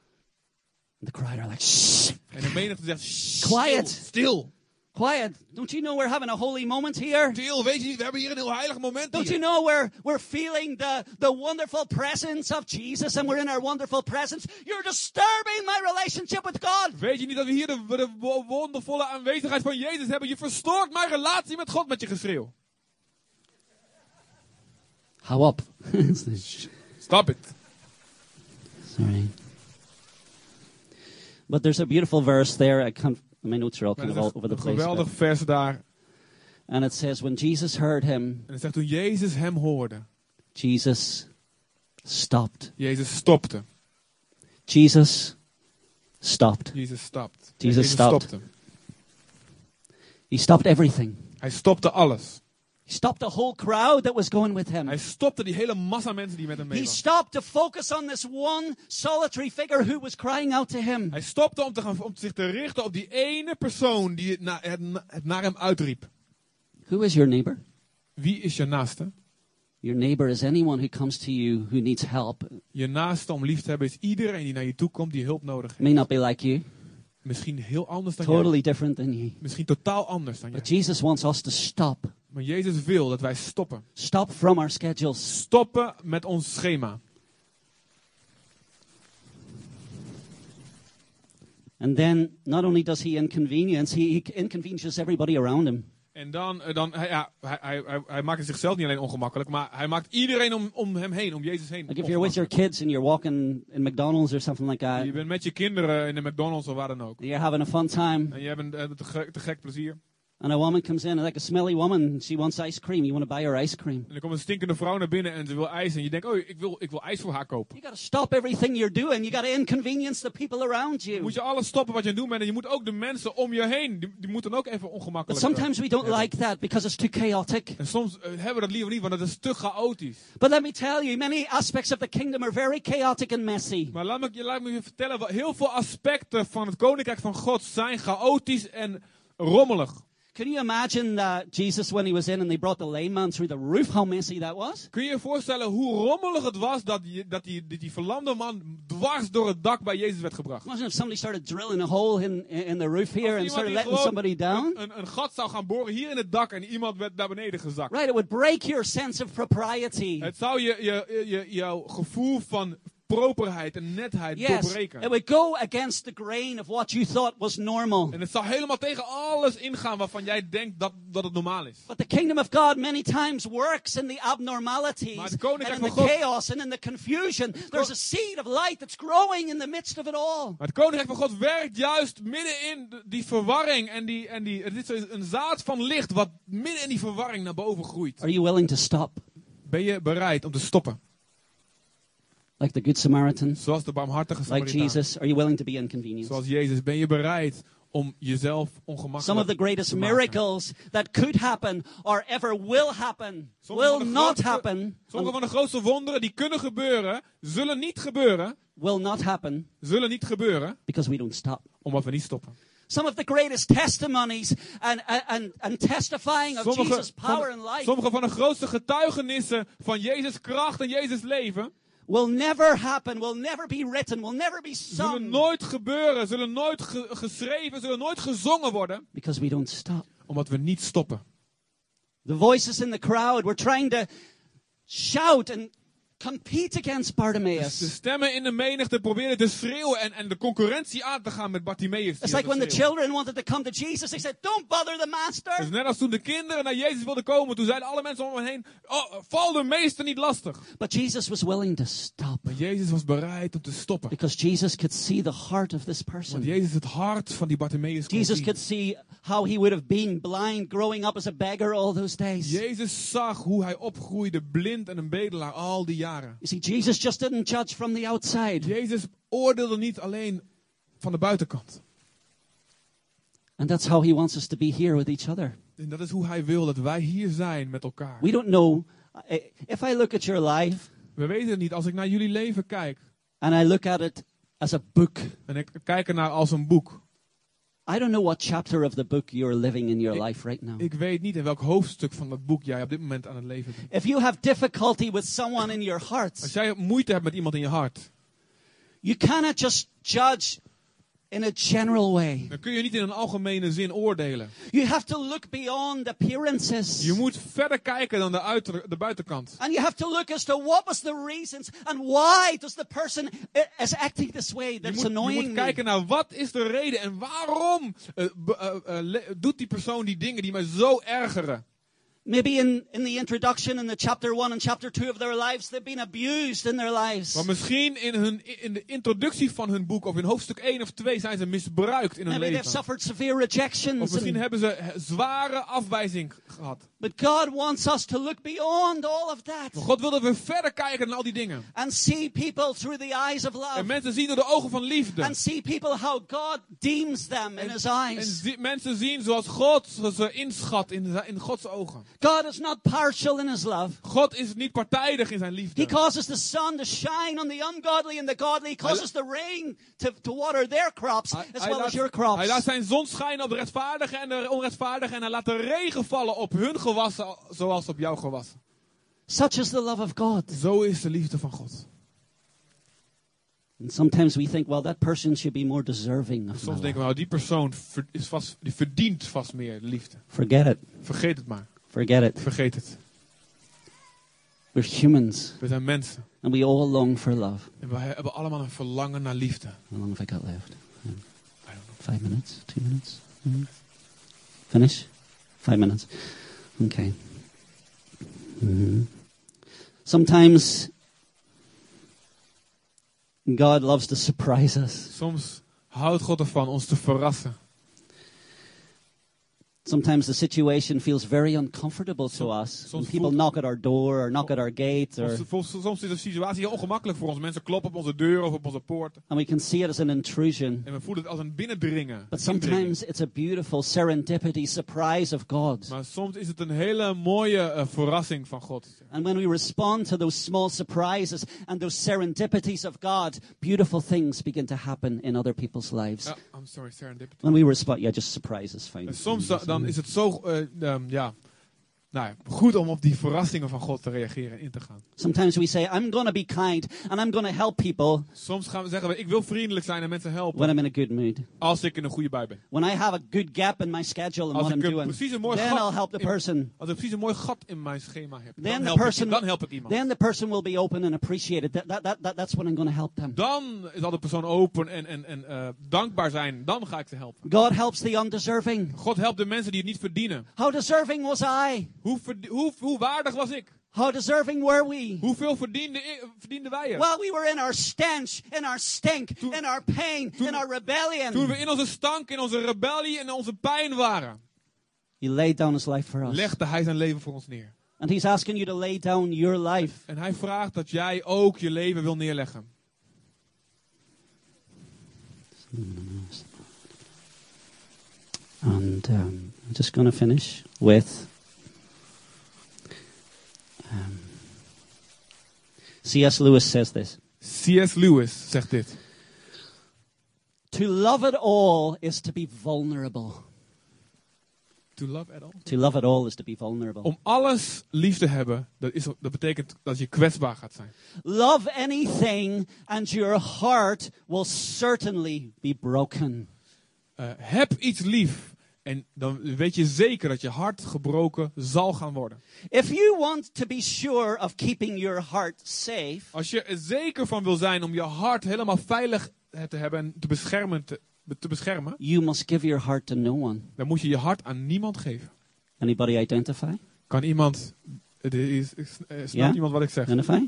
And the crowd are like, "Shh, En de menigte zegt, "Shh, Quiet. Stil. Quiet! Don't you know we're having a holy moment here?" Stil, weet je niet, we hebben hier een heel heilig moment Don't you know we're, we're feeling the, the wonderful presence of Jesus and we're in our wonderful presence? You're disturbing my relationship with God. Weet je niet dat we hier de, de wo- wondervolle aanwezigheid van Jezus hebben? Je verstoort mijn relatie met God met je geschreeuw. How up? Stop it. Sorry. But there's a beautiful verse there. I can't, my notes are all Maar kind er of is all over the een place. geweldig but- vers daar. and it says, when Jesus heard him, En het zegt toen Jezus hem hoorde. Jesus stopped. Jezus stopte. Jesus stopped. Jezus stapt. Jesus stopped. stopte. He stopped everything. Hij stopte alles. Stopped the whole crowd that was going with him. Hij stopte die hele massa mensen die met hem mee He stopped to focus on this one solitary figure who was crying out to him. Hij stopte om, te gaan, om zich te richten op die ene persoon die het, na- het, het naar hem uitriep. Who is your neighbor? Wie is je naaste? Your neighbor is anyone who comes to you who needs help. Je naaste om lief te hebben is iedereen die naar je toe komt die hulp nodig heeft. May not be like you, Misschien heel anders dan jij. totally different than you. Misschien totaal anders dan jij. But Jesus wants us to stop. Maar Jezus wil dat wij stoppen. Stop from our schedules. Stoppen met ons schema. And then not only does he inconvenience, he, he inconveniences everybody around him. En dan, eh, dan ja, hij, hij, hij, maakt zichzelf niet alleen ongemakkelijk, maar hij maakt iedereen om, om hem heen, om Jezus heen. Like if you're with your kids and you're walking in McDonald's or something like that, Je bent met je kinderen in de McDonald's of waar dan ook. you're having a fun time, En je hebt een, eh, te, gek, te gek plezier. And a woman comes in, like a smelly woman, she wants ice cream. You want to buy her ice cream. En er komt een stinkende vrouw naar binnen en ze wil ijs. En je denkt, oh, ik wil, ik wil ijs voor haar kopen. You got to stop everything you're doing. You got to inconvenience the people around you. Moet je alles stoppen wat je aan het doen bent. En je moet ook de mensen om je heen, die, die moeten ook even But ongemakkelijk sometimes we don't like that because it's too chaotic. En soms eh, hebben we dat liever niet, want het is te chaotisch. But let me tell you, many aspects of the kingdom are very chaotic and messy. Maar laat me, je- laat me je vertellen, heel veel aspecten van het koninkrijk van God zijn chaotisch en rommelig. Can you imagine uh, Jesus when he was in and they brought the lame man through the roof? How messy that was? Kun je je voorstellen hoe rommelig het was dat die, dat die, die, die verlamde man dwars door het dak bij Jezus werd gebracht? Imagine if somebody started drilling a hole in, in the roof here and started letting somebody down. Een, een, een gat zou gaan boren hier in het dak en iemand werd naar beneden gezakt. Right, it would break your sense of propriety. Het zou je, je, je, jouw gevoel van properheid en netheid Yes, doorbreken. it would go against the grain of what you thought was normal. En het zou helemaal tegen alles ingaan waarvan jij denkt dat, dat het normaal is. But the kingdom of God many times works in the Maar abnormalities het and in the God- chaos and in the confusion. There's a seed of light that's growing in the midst of it all. Maar het koninkrijk van God werkt juist midden in die verwarring en die, en die, het is een zaad van licht wat midden in die verwarring naar boven groeit. Are you willing to stop? Ben je bereid om te stoppen? Like the Good Samaritan? Zoals de barmhartige Like Samaritaan. Jesus? Are you willing to be inconvenienced? Zoals Jezus, ben je bereid om jezelf ongemakkelijk Some of the greatest te maken? miracles that could happen or ever will happen Sommige will van de not grootste- happen. Sommige van de grootste wonderen die kunnen gebeuren, zullen niet gebeuren, Will not happen zullen niet gebeuren, because we don't stop. omdat we niet stoppen. Some of the greatest testimonies and, and, and testifying of Sommige Jesus' power and life sommige van de grootste getuigenissen van Jezus' kracht en Jezus' leven, will never happen, will never be written, will never be zullen sung nooit gebeuren, zullen nooit ge- geschreven, zullen nooit gezongen worden, because we don't stop. omdat we niet stoppen. The voices in the crowd were trying to shout and compete against De Bartimaeus. stemmen in de menigte proberen te schreeuwen en, en de concurrentie aan te gaan met Bartimaeus. It's like when the children wanted to come to Jesus, they said, Don't bother the master. Dus net als toen de kinderen naar Jezus wilden komen, toen zeiden alle mensen om hem heen, oh, val de meester niet lastig. But Jesus was willing to stop Maar Jezus was bereid om te stoppen. because Jesus could see the heart of this Want person. Jezus het hart van die Bartimaeus kon Jesus zien. could see how he would have been blind growing up as a beggar all those days. Jezus zag hoe hij opgroeide, blind en een bedelaar, al die jaren. See, Jesus just didn't judge from the outside. Jezus oordeelde niet alleen van de buitenkant. And that's how he wants us to be here with each other. En dat is hoe hij wil dat wij hier zijn met elkaar. We don't know. If I look at your life We weten het niet. Als ik naar jullie leven kijk and I look at it as a book, en ik kijk ernaar als een boek. I don't know what chapter of the book you're living in your life right now. Ik weet niet in welk hoofdstuk van dat boek jij op dit moment aan het leven bent. If you have difficulty with someone in your Als heart, jij moeite hebt met iemand in je hart, you cannot just judge in a general way. dan kun je niet in een algemene zin oordelen. You have to look beyond appearances. Je moet verder kijken dan de, uiter, de buitenkant. And you have to look as to what was the reasons and why does the person i- is acting this way Je that's moet, je annoying moet me. kijken naar wat is de reden en waarom eh, eh, eh, le- doet die persoon die dingen die mij zo ergeren. Maybe in, in the introduction in the chapter 1 and chapter 2 of their lives, they've been abused in their lives. Maar misschien in, hun, in de introductie van hun boek of in hoofdstuk 1 of 2 zijn ze misbruikt in hun Maybe they've leven. suffered severe Of rejections. misschien and- hebben ze zware afwijzing gehad. but God wants us to look beyond all of that Maar God wil dat we verder kijken naar al die dingen. and see people through the eyes of En love mensen zien door de ogen van liefde. and see people how God deems them in His En eyes. zi- mensen zien zoals God ze inschat in, in Gods ogen. God is not partial in His love. God is niet partijdig in zijn He liefde. causes the sun to shine on the ungodly and the godly. He causes the rain to, to water their crops Hij, as well laat, as your hij laat crops. zijn zon schijnen op de rechtvaardigen en de onrechtvaardigen. En hij laat de regen vallen op hun gewassen zoals op jouw gewassen. Such is the love of God. Zo is de liefde van God. And sometimes we think, well, that person should be more deserving of Soms denken we, nou, die persoon is vast, die verdient vast meer liefde. Forget it. Vergeet het maar. Forget it. Vergeet het. We're humans, We zijn mensen. and we all long for love. En we hebben allemaal een verlangen naar liefde. How long have I got left? I don't know. Five minutes? Two minutes? Mhm. Finish? Five minutes. Okay. Mhm. Sometimes God loves to surprise us. Soms houdt God ervan ons te verrassen. Sometimes the situation feels very uncomfortable to us. When soms people voelt- knock at our door or knock at our gate, or, Soms, is de situatie heel ongemakkelijk voor ons. Mensen kloppen op onze deur of op onze poort. and we can see it as an intrusion. En we voelen het als een binnendringen. But sometimes it's a beautiful serendipity surprise of God. Maar soms is het een hele mooie eh, verrassing van God. And when we respond to those small surprises and those serendipities of God, beautiful things begin to happen in other people's lives. Ja, I'm sorry, serendipity. When we respond, yeah, just surprise is fine. En soms dan is het zo eh, ehm, ja, nou, ja, goed om op die verrassingen van God te reageren en in te gaan. Sometimes we say, I'm to be kind and I'm to help people Soms gaan we zeggen we, ik wil vriendelijk zijn en mensen helpen when I'm in a good mood. als ik in een goede bui ben. When I have a good gap in my schedule and Als what ik I'm doing, precies een mooi then I'll help the in- person. Als ik precies een mooi gat in mijn schema heb, Then dan the help, person, ik, dan help ik iemand. then the person will be open and appreciate it. That, that, that, that, that's when I'm to help them. Dan zal de persoon open en, en, en eh, dankbaar zijn. Dan ga ik ze helpen. God helps the undeserving. God helpt de mensen die het niet verdienen. How deserving was I? Hoe, verd- hoe, hoe waardig was ik? How deserving were we? Hoeveel verdiende verdienden wij er? Well, we were in our stench, in our stink, in our pain, in our rebellion. Toen we in onze stank, in onze rebellie en onze pijn waren, He laid down his life for us. legde hij zijn leven voor ons neer. And he's asking you to lay down your life. En hij vraagt dat jij ook je leven wil neerleggen. And um, I'm just going to finish with um, C.S. Lewis says this C.S. Lewis zegt dit. To love it all is to be vulnerable. To love at all. To love it all is to be vulnerable. Om alles lief te hebben, dat, is, dat betekent dat je kwetsbaar gaat zijn. Love anything, and your heart will certainly be broken. Eh, heb iets lief en dan weet je zeker dat je hart gebroken zal gaan worden. If you want to be sure of keeping your heart safe, Als je er zeker van wil zijn om je hart helemaal veilig te hebben en te beschermen, te, te beschermen, you must give your heart to no one. dan moet je je hart aan niemand geven. Anybody identify? Kan iemand, is, snapt Ja? iemand wat ik zeg? Identify?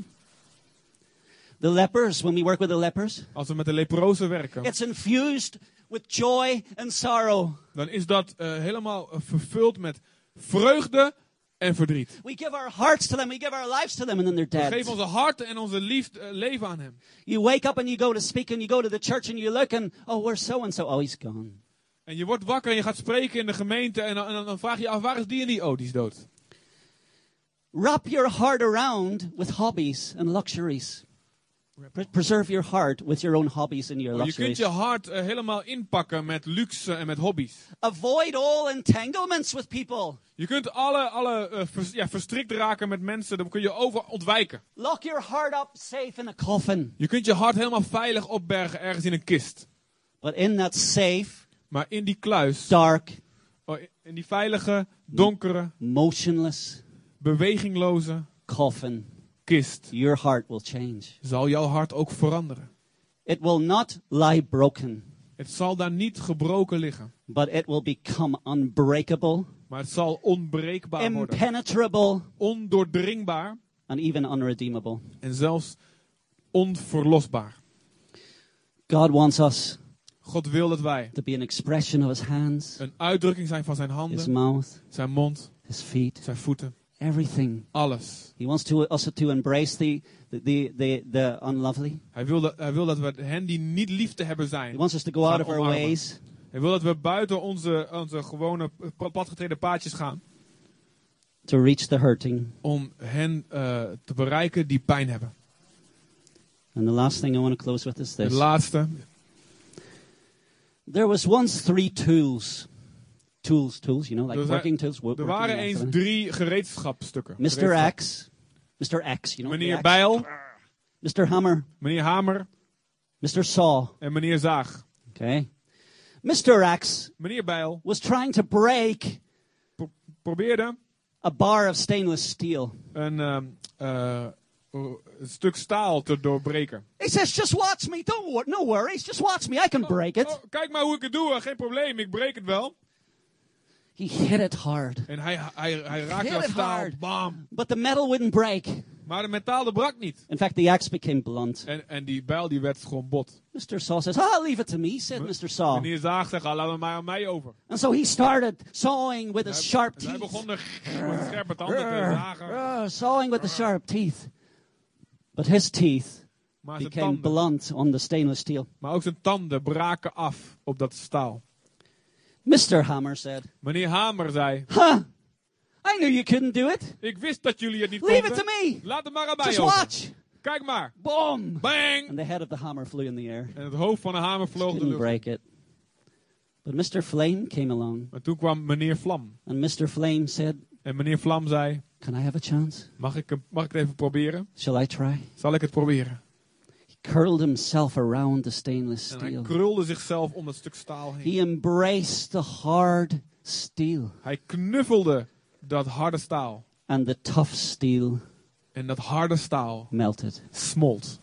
The lepers, when we work with the lepers, Als we met de leprozen werken, it's infused with joy and sorrow. dan is dat eh, helemaal eh, vervuld met vreugde en verdriet. We give our hearts to them, we give our lives to them, and then they're We dead. geven onze harten en onze liefde, eh, leven aan hem. You wake up and you go to speak and you go to the church and you look and, oh, where's so and so? Oh, he's gone. En je wordt wakker en je gaat spreken in de gemeente en dan, en dan vraag je je af, waar is die en die? Oh, die is dood. Wrap your heart around with hobbies and luxuries. Pre- preserve your heart with your own hobbies and your Oh, je kunt luxuries. je hart eh, helemaal inpakken met luxe en met hobby's. Avoid all entanglements with people. Je kunt alle, alle eh, vers- ja, verstrikt raken met mensen, dan kun je over ontwijken. Lock your heart up safe in a coffin. Je kunt je hart helemaal veilig opbergen ergens in een kist. But in that safe, Maar in die kluis, dark, oh, in die veilige, donkere, motionless bewegingloze coffin, kist, your heart will change. zal jouw hart ook veranderen. It will not lie broken, Het zal daar niet gebroken liggen, but it will become unbreakable, maar het zal onbreekbaar worden. impenetrable, Ondoordringbaar and even unredeemable. en zelfs onverlosbaar. God wants us God wil dat wij to be an expression of his hands, een uitdrukking zijn van zijn his handen, mouth, zijn mond, his feet, zijn voeten, everything. alles. He wants to, us to embrace the, the, the, the, unlovely. Hij wil, dat, hij wil dat we hen die niet lief te hebben He zijn. wants us to go out of our omarmen. ways Hij wil dat we buiten onze, onze gewone padgetreden paadjes gaan. to reach the hurting. Om hen eh, te bereiken die pijn hebben. And the last thing I want to close with is Het this. laatste. There was once three tools. Tools, tools, you know, like Er, working tools. er waren eens drie gereedschapstukken. Mr. Gereedschap. X, Mr. X, you know, Meneer. Bijl, Mr. Hammer, meneer Hamer Mr. Saw. en meneer Zaag. Okay, Mr. X Meneer Bijl was trying to break pro- probeerde a bar of stainless steel. een, ehm, eh, een stuk staal te doorbreken. He says, "Just watch me. Don't wor- no worries. Just watch me. I can break it." Oh, kijk maar hoe ik het doe, geen probleem, ik breek het wel. He hit it hard, En hij, hij, hij raakte dat staal, hard. bam. but the metal wouldn't break. Maar de metaal dat brak niet. In fact, the axe became blunt. En, en die bijl die werd gewoon bot. Mr. Saw says, Ah, leave it to me, said Mr. Saw. Meneer Zaag zegt, ah, laat het maar aan mij over. And so he started sawing with his sharp en hij teeth. begon de met scherpe tanden te zagen. Sawing with the sharp teeth. But his teeth Maar became tanden, blunt on the stainless steel. maar ook zijn tanden braken af op dat staal. Mr. Hammer said, Meneer Hamer zei, Huh, I knew you couldn't do it. ik wist dat jullie het niet Leave konden. it to me. Laat het maar aan mij Just over. watch. Kijk maar. Boom. Bang! And the head of the hammer flew in the air. En het hoofd van de hamer vloog de lucht. break it. But Mr. Flame came along, Maar toen kwam meneer Vlam. and Mr. Flame said, En meneer Vlam zei, Can I have a chance? mag ik, mag ik het even proberen? Shall I try? Zal ik het proberen? Curled himself around the stainless steel. En hij krulde zichzelf om dat stuk staal heen. He embraced the hard steel, Hij knuffelde dat harde staal. and the tough steel En dat harde staal melted. smolt.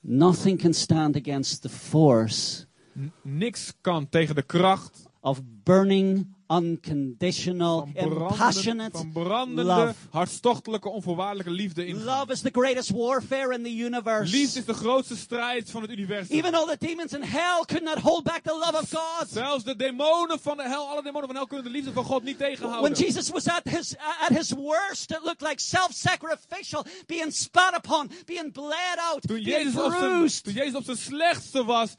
Nothing can stand against the force N- niks kan tegen de kracht of burning, unconditional, van brandende, impassionate van brandende love. hartstochtelijke, onvoorwaardelijke liefde in. Love is the greatest warfare in the universe. Liefde is de grootste strijd van het universum. Even though the demons in hell could not hold back the love of God. Zelfs de demonen van de hel, alle demonen van de hel kunnen de liefde van God niet When tegenhouden. Jesus was at his at his worst, it looked like self-sacrificial, being spat upon, being bled out, Toen being Jezus, op zijn, bruised. toen Jezus op zijn slechtste was,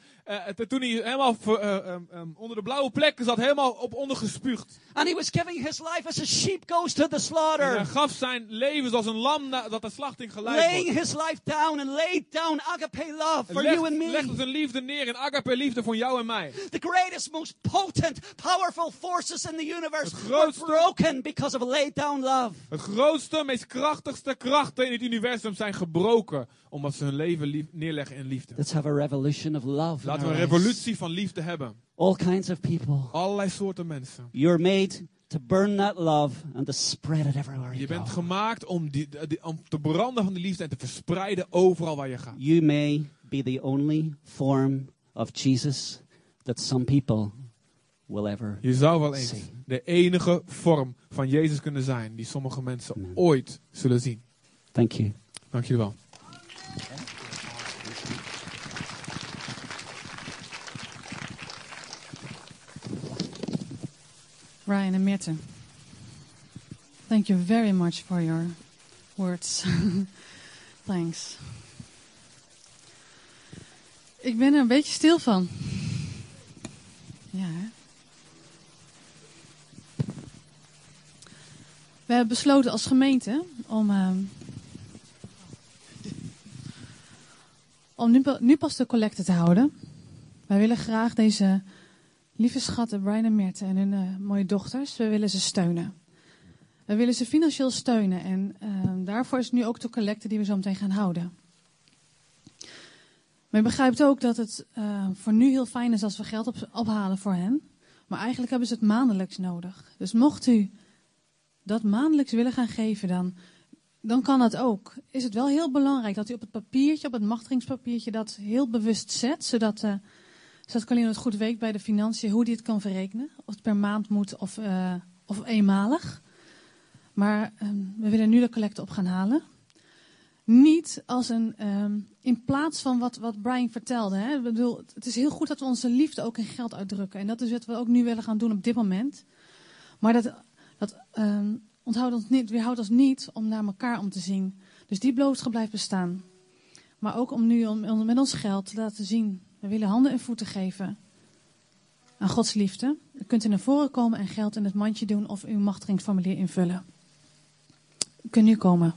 t- toen hij helemaal eh, ehm, ehm, onder de blauwe plekken zat, helemaal op ondergespuugd. And he was giving his life as a sheep goes to the En hij slaughter. gaf zijn leven zoals een lam na- dat de slachting geleid Laying wordt. his life down and laid down agape love for Leg- you and legde me. zijn liefde neer in agape liefde voor jou en mij. The greatest, most potent, powerful forces in the universe Het were grootste- broken because of laid down love. Het grootste, meest krachtigste krachten in het universum zijn gebroken omdat ze hun leven lief- neerleggen in liefde. Let's have a revolution of love. Laten we een revolutie van liefde hebben. All kinds of people. Allerlei soorten mensen. You're made to burn that love and to spread it everywhere you Je bent go. gemaakt om, die, die- om te branden van die liefde en te verspreiden overal waar je gaat. You may be the only form of Jesus that some people will ever. Je zou wel eens Zien. de enige vorm van Jezus kunnen zijn die sommige mensen Amen. ooit zullen zien. Thank you. Dank jullie wel. Ryan and Mirte, thank you very much for your words. Thanks. Ik ben er een beetje stil van. Ja, hè? We hebben besloten als gemeente om, ehm, om nu, nu pas de collecte te houden. Wij willen graag deze lieve schatten, Brian en Mirte en hun eh, mooie dochters, we willen ze steunen. We willen ze financieel steunen en ehm, daarvoor is nu ook de collecte die we zo meteen gaan houden. Je begrijpt ook dat het eh, voor nu heel fijn is als we geld op, ophalen voor hen. Maar eigenlijk hebben ze het maandelijks nodig. Dus mocht u dat maandelijks willen gaan geven, dan, dan kan dat ook. Is het wel heel belangrijk dat u op het papiertje, op het machtigingspapiertje, dat heel bewust zet. Zodat, eh zodat Colleen het goed weet bij de financiën hoe die het kan verrekenen. Of het per maand moet of, eh, of eenmalig. Maar ehm, we willen nu de collecte op gaan halen. Niet als een, ehm, in plaats van wat, wat Brian vertelde. Hè? Ik bedoel, het is heel goed dat we onze liefde ook in geld uitdrukken. En dat is wat we ook nu willen gaan doen op dit moment. Maar dat, dat ehm, onthoudt ons niet, weerhoudt ons niet om naar elkaar om te zien. Dus die boodschap blijft bestaan. Maar ook om nu om, om met ons geld te laten zien. We willen handen en voeten geven aan Gods liefde. U kunt er naar voren komen en geld in het mandje doen of uw machtigingsformulier invullen. U kunt nu komen.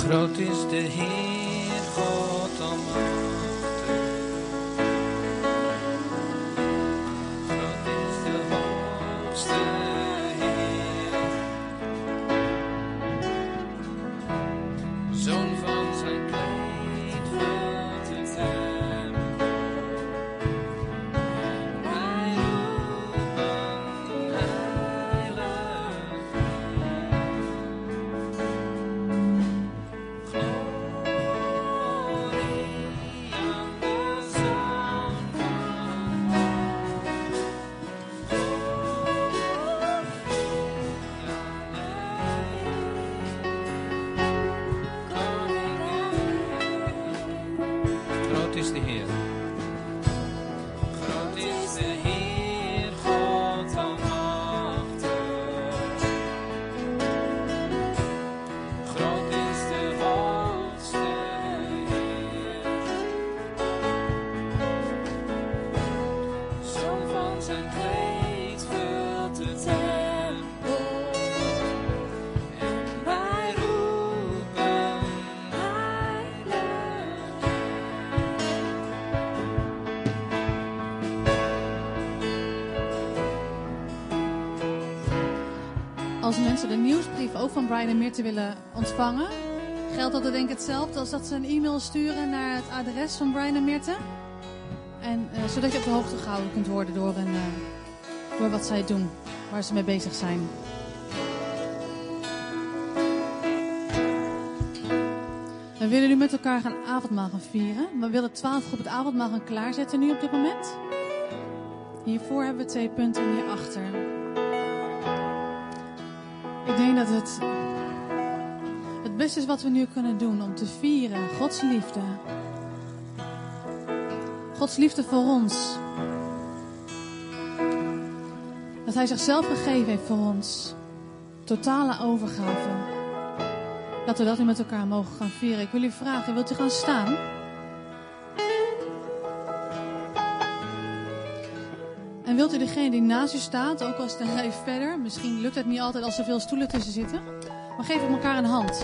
Groot is de Heer God almachtig. Mensen de nieuwsbrief ook van Brian en Mirte willen ontvangen, geldt dat denk ik hetzelfde als dat ze een e-mail sturen naar het adres van Brian en Mirte. En, eh, zodat je op de hoogte gehouden kunt worden door, een, eh, door wat zij doen, waar ze mee bezig zijn. We willen nu met elkaar gaan avondmaal gaan vieren. We willen twaalf groep het avondmaal gaan klaarzetten nu op dit moment. Hiervoor hebben we twee punten en hierachter. Denk dat het het beste is wat we nu kunnen doen om te vieren Gods liefde. Gods liefde voor ons. Dat Hij zichzelf gegeven heeft voor ons. Totale overgave. Dat we dat nu met elkaar mogen gaan vieren. Ik wil u vragen, wilt u gaan staan? Wilt u degene die naast u staat, ook al de rij verder, misschien lukt het niet altijd als er veel stoelen tussen zitten, maar geef elkaar een hand.